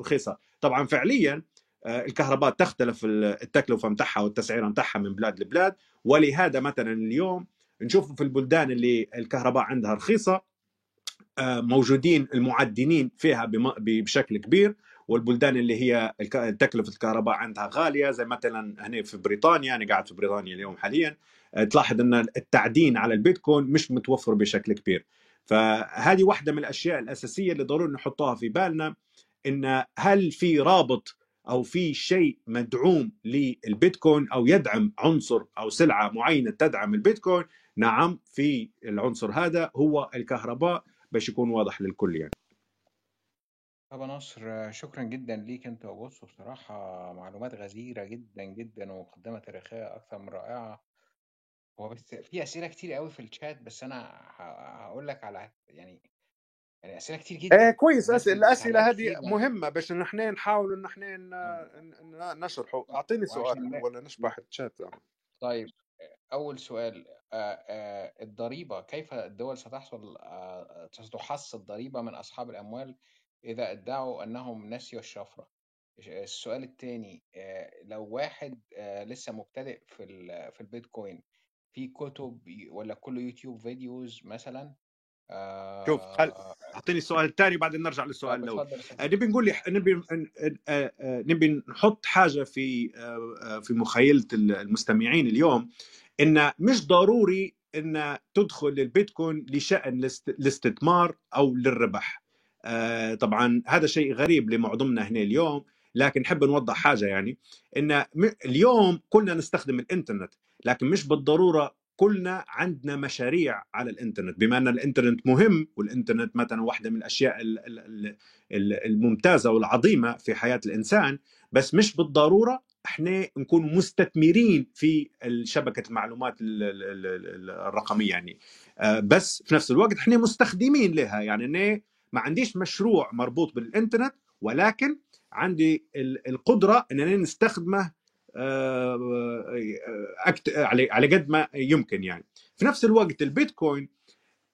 رخيصة. طبعا فعليا آه، الكهرباء تختلف التكلفة متاعها والتسعيرة متاعها من بلاد لبلاد. ولهذا مثلا اليوم نشوف في البلدان اللي الكهرباء عندها رخيصة موجودين المعدنين فيها بشكل كبير والبلدان اللي هي تكلفة الكهرباء عندها غالية زي مثلا هنا في بريطانيا أنا قاعد في بريطانيا اليوم حاليا آه، تلاحظ إن التعدين على البيتكوين مش متوفر بشكل كبير. فهذه واحدة من الأشياء الأساسية اللي ضروري نحطها في بالنا إن هل في رابط أو في شيء مدعوم للبيتكوين أو يدعم عنصر أو سلعة معينة تدعم البيتكوين؟ نعم في العنصر هذا هو الكهرباء. باش يكون واضح للكل يعني. طب نصر شكرا جدا ليك أنت وبص بصراحة معلومات غزيرة جدا جدا ومقدمة تاريخية أكثر من رائعة. هو بس في أسئلة كتير قوي في الشات بس أنا هقول لك على يعني يعني أسئلة كتير إيه جدا كويس. الناس أسئلة الأسئلة تعليقات هذه مهمة باش نحاول إن إحنا مم. ن- ن- نشرحه. أعطيني سؤال ولا نشبح الشات؟ طيب أول سؤال آه، آه، الضريبة كيف الدول ستحصل آه، ستحصل ضريبة من أصحاب الأموال إذا ادعوا أنهم نسيوا الشفرة؟ السؤال التاني آه، لو واحد آه، لسه مبتدئ في ال- في البيتكوين في كتب ولا كله YouTube videos مثلا؟ شوف خل... آه أعطيني السؤال الثاني بعدين نرجع للسؤال الأول. آه، نبي نقول نبي آه، آه، آه، نبي نحط حاجة في آه، آه، في مخيلة المستمعين اليوم. إن مش ضروري إن تدخل البيتكوين لشأن الاست- الاستثمار أو للربح. آه، طبعا هذا شيء غريب لمعظمنا هنا اليوم لكن نحب نوضح حاجة يعني. إن اليوم كلنا نستخدم الإنترنت لكن مش بالضرورة كلنا عندنا مشاريع على الإنترنت. بما إن الإنترنت مهم والإنترنت مثلا واحدة من الأشياء ال- ال- ال- ال- الممتازة والعظيمة في حياة الإنسان بس مش بالضرورة إحنا نكون مستثمرين في شبكة المعلومات ال- ال- ال- ال- الرقمية يعني. آه، بس في نفس الوقت إحنا مستخدمين لها. يعني أنا ما عنديش مشروع مربوط بالإنترنت ولكن عندي ال- القدرة انني نستخدمه آه، آه،. على قد ما يمكن يعني. في نفس الوقت البيتكوين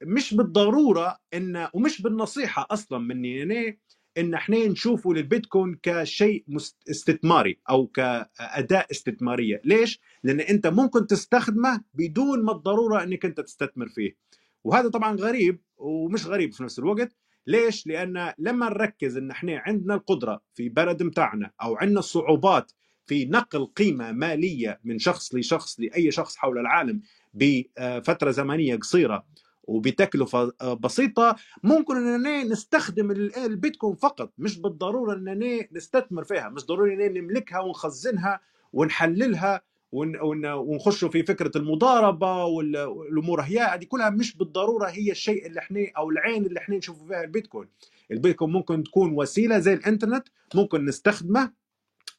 مش بالضرورة إن ومش بالنصيحة أصلا مني. أنا إن إحنا نشوفه للبيتكوين كشيء استثماري أو كأداة استثمارية، ليش؟ لأن أنت ممكن تستخدمه بدون ما الضرورة إنك أنت تستثمر فيه. وهذا طبعا غريب ومش غريب في نفس الوقت، ليش؟ لأن لما نركز إن إحنا عندنا القدرة في بلد متاعنا أو عندنا صعوبات في نقل قيمة مالية من شخص لشخص لأي شخص حول العالم بفترة زمنية قصيرة وبتكلفه آه، بسيطة ممكن اننا نستخدم ال- البيتكوين فقط مش بالضرورة اننا نستثمر فيها مش ضروري اننا نملكها ونخزنها ونحللها ون- ون- ونخشوا في فكرة المضاربة وال- والأمور هي هذه كلها مش بالضرورة هي الشيء اللي إحنا أو العين اللي إحنا نشوف فيها البيتكوين. البيتكوين ممكن تكون وسيلة زي الإنترنت ممكن نستخدمه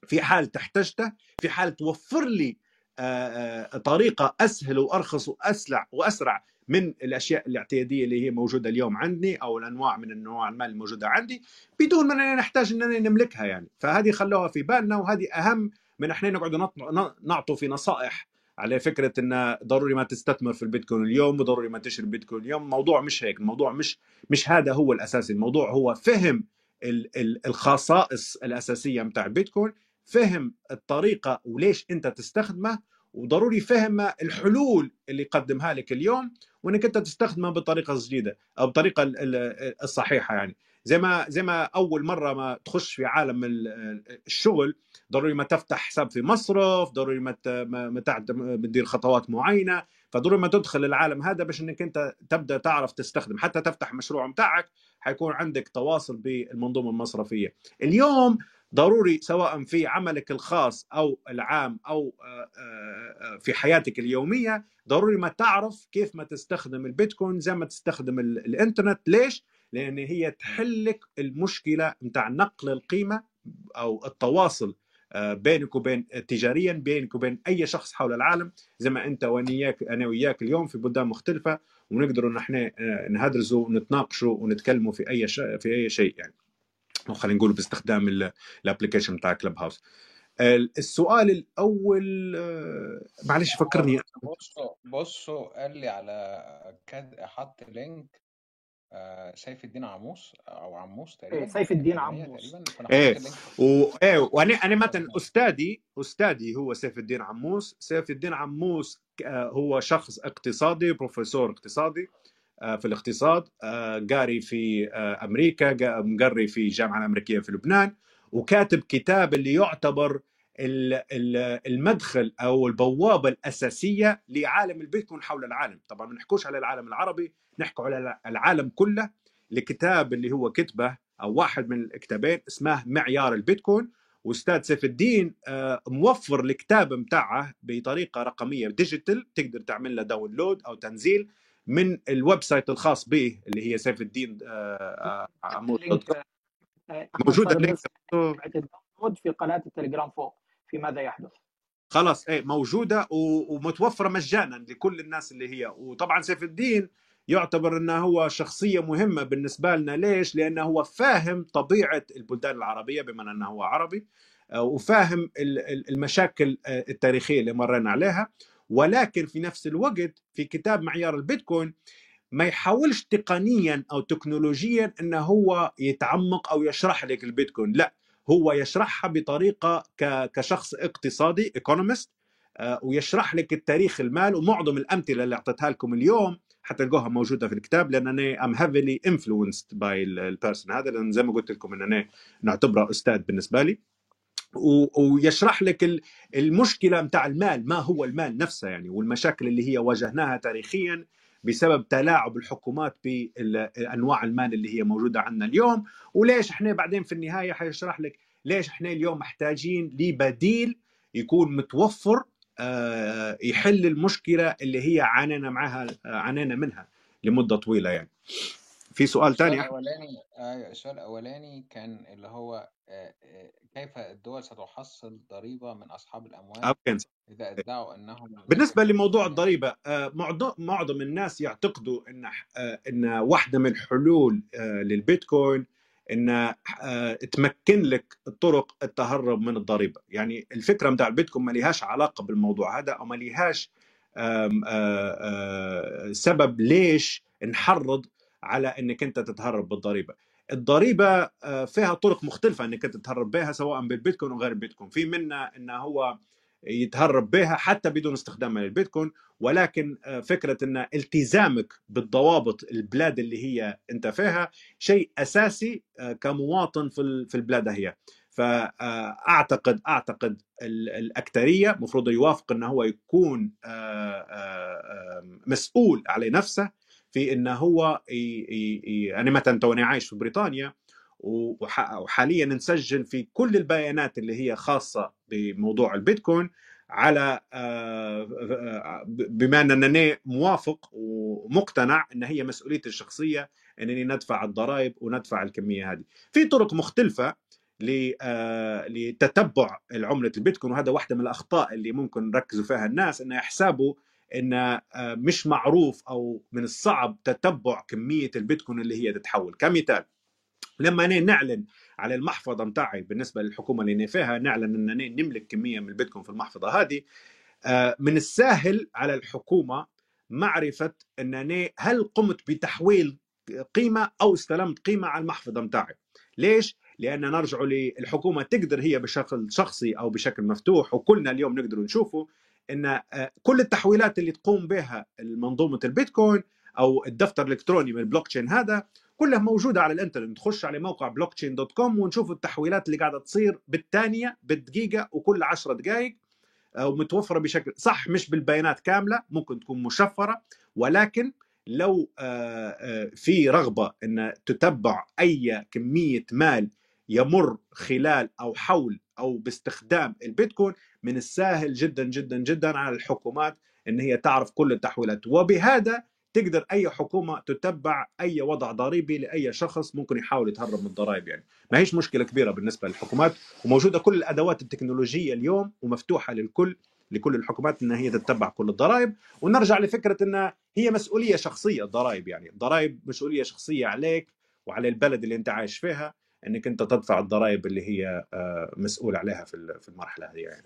في حال تحتاجته في حال توفر لي آه، آه، طريقة أسهل وأرخص واسرع وأسرع من الأشياء الاعتيادية اللي هي موجودة اليوم عندي أو الأنواع من انواع المال الموجودة عندي بدون ما نحتاج اننا نملكها يعني. فهذه خلوها في بالنا وهذه أهم من إحنا نقعد نعطوا في نصائح على فكرة إن ضروري ما تستثمر في البيتكوين اليوم وضروري ما تشتري البيتكوين اليوم. الموضوع مش هيك الموضوع مش مش هذا هو الأساسي. الموضوع هو فهم ال- ال- الخصائص الأساسية متاع البيتكوين فهم الطريقة وليش أنت تستخدمه وضروري فهم الحلول اللي يقدمها لك اليوم. وإنك أنت تستخدمها بطريقة جديدة أو بالطريقة ال- ال- الصحيحة يعني. زي ما زي ما أول مرة ما تخش في عالم ال- الشغل ضروري ما تفتح حساب في مصرف ضروري ما ما تدير خطوات معينة فضروري ما تدخل العالم هذا باش إنك أنت تبدأ تعرف تستخدم. حتى تفتح مشروع متاعك حيكون عندك تواصل بالمنظومة المصرفية. اليوم ضروري سواء في عملك الخاص أو العام أو آه، آه، آه، في حياتك اليومية ضروري ما تعرف كيف ما تستخدم البيتكوين زي ما تستخدم ال- الإنترنت. ليش؟ لأن هي تحل لك المشكلة نتاع نقل القيمة أو التواصل بينك وبين تجاريا بينك وبين أي شخص حول العالم. زي ما أنت وأنا وياك أنا وياك اليوم في بلدان مختلفة ونقدروا نحن نهدرزوا ونتناقشوا ونتكلموا في أي في أي شيء يعني. أو خلينا نقول باستخدام ال- ال application بتاع Clubhouse ال- السؤال الأول آه، معلش فكرني. بصوا بصوا قال لي على كاد حط link آه، سيف الدين عموس أو عموس إيه، تقريبا سيف الدين عموس. إيه و... إيه وأنا أنا مثلا أستاذي أستاذي هو سيف الدين عموس. سيف الدين عموس آه، هو شخص اقتصادي بروفيسور اقتصادي. آه، في الاقتصاد. آه، قاري في آه، أمريكا مقري في الجامعة الأمريكية في لبنان وكاتب كتاب اللي يعتبر ال- ال- المدخل أو البوابة الأساسية لعالم البيتكوين حول العالم. طبعا ما نحكوش على العالم العربي نحكوا على العالم كله الكتاب اللي هو كتبه أو واحد من الكتابين اسمه معيار البيتكوين. وأستاذ سيف الدين آه، موفر الكتاب متاعه بطريقة رقمية digital تقدر تعمل له download أو تنزيل. من ال website الخاص به اللي هي سيف الدين آه، عموس. آه، موجوده أحمد ال link. ال download في قناة التليجرام فوق في ماذا يحدث. خلاص إيه موجودة ومتوفرة مجانا لكل الناس اللي هي. وطبعا سيف الدين يعتبر إنه هو شخصية مهمة بالنسبة لنا. ليش؟ لأنه هو فاهم طبيعة البلدان العربية بما إنه هو عربي آه، وفاهم ال- ال- المشاكل آه، التاريخية اللي مرينا عليها. ولكن في نفس الوقت في كتاب معيار البيتكوين ما يحاولش تقنيا أو تكنولوجيا إنه هو يتعمق أو يشرح لك البيتكوين لا هو يشرحها بطريقة ك- كشخص اقتصادي ايكونومست ويشرح لك التاريخ المال ومعظم الأمثلة اللي أعطيتها لكم اليوم حتلقوها موجودة في الكتاب لأن أنا I'm heavily influenced by ال person هذا لأن زي ما قلت لكم إن أنا نعتبره أستاذ بالنسبة لي. ويشرح لك ال- المشكلة متاع المال ما هو المال نفسه يعني والمشاكل اللي هي واجهناها تاريخيا بسبب تلاعب الحكومات بانواع المال اللي هي موجودة عندنا اليوم وليش إحنا بعدين في النهاية حيشرح لك ليش إحنا اليوم محتاجين لبديل يكون متوفر آه، يحل المشكلة اللي هي عانينا معها عانينا منها لمدة طويلة يعني. في سؤال السؤال ثاني الأولاني أيوة السؤال الأولاني كان اللي هو كيف الدول ستحصل ضريبة من أصحاب الأموال أوكي إذا أدعوا أنهم بالنسبة لموضوع الضريبة معظم الناس يعتقدوا إن إن واحدة من الحلول آه، للبيتكوين إن تمكن لك طرق التهرب من الضريبة. يعني الفكرة بتاع البيتكوين ما لهاش علاقة بالموضوع هذا أو ما لهاش سبب ليش نحرض على إنك أنت تتهرب بالضريبة. الضريبة آه، فيها طرق مختلفة إنك أنت تتهرب بها سواء بالبيتكوين أو غير البيتكوين. في منها انه هو يتهرب بها حتى بدون استخدام للبيتكوين ولكن آه، فكرة إن التزامك بالضوابط البلاد اللي هي أنت فيها شيء أساسي آه، كمواطن في في البلاد هي. فاعتقد أعتقد ال- الأكثرية المفروض يوافق انه هو يكون مسؤول على نفسه في انه هو ي- أنا مثلا توني عايش في بريطانيا وح- وحاليا نسجل في كل البيانات اللي هي خاصة بموضوع البيتكوين على آه، بما أنني موافق ومقتنع إن هي مسؤوليتي الشخصية إنني ندفع الضرائب وندفع الكمية هذه. في طرق مختلفة آه، لتتبع العمله البيتكوين وهذا واحدة من الأخطاء اللي ممكن نركزوا فيها الناس انه يحسبوا إن آه، مش معروف أو من الصعب تتبع كمية البيتكوين اللي هي تتحول. كمثال لما نعلن على المحفظة متاعي بالنسبة للحكومة اللي أنا فيها نعلن انني نملك كمية من البيتكوين في المحفظة هذه آه، من السهل على الحكومة معرفة انني هل قمت بتحويل قيمة أو استلمت قيمة على المحفظة متاعي. ليش؟ لأن نرجع للحكومة تقدر هي بشكل شخصي أو بشكل مفتوح وكلنا اليوم نقدر نشوفه إن آه، كل التحويلات اللي تقوم بها منظومة البيتكوين أو الدفتر الإلكتروني من البلوك تشين هذا كلها موجودة على الإنترنت. نخش على موقع blockchain dot com ونشوف التحويلات اللي قاعدة تصير بالثانية بالدقيقة وكل 10 دقائق ومتوفرة بشكل صح مش بالبيانات كاملة ممكن تكون مشفرة ولكن لو آه، آه، في رغبة إن تتبع أي كمية مال يمر خلال أو حول أو باستخدام البيتكوين من السهل جدا جدا جدا على الحكومات إن هي تعرف كل التحويلات. وبهذا تقدر أي حكومة تتبع أي وضع ضريبي لأي شخص ممكن يحاول يتهرب من الضرائب يعني. ما هيش مشكلة كبيرة بالنسبة للحكومات وموجودة كل الأدوات التكنولوجية اليوم ومفتوحة للكل لكل الحكومات إن هي تتبع كل الضرائب. ونرجع لفكرة إن هي مسؤولية شخصية الضرائب يعني. الضرائب مسؤولية شخصية عليك وعلى البلد اللي أنت عايش فيها. إنك أنت تدفع الضرائب اللي هي آه، مسؤول عليها في ال- في المرحلة هذه يعني.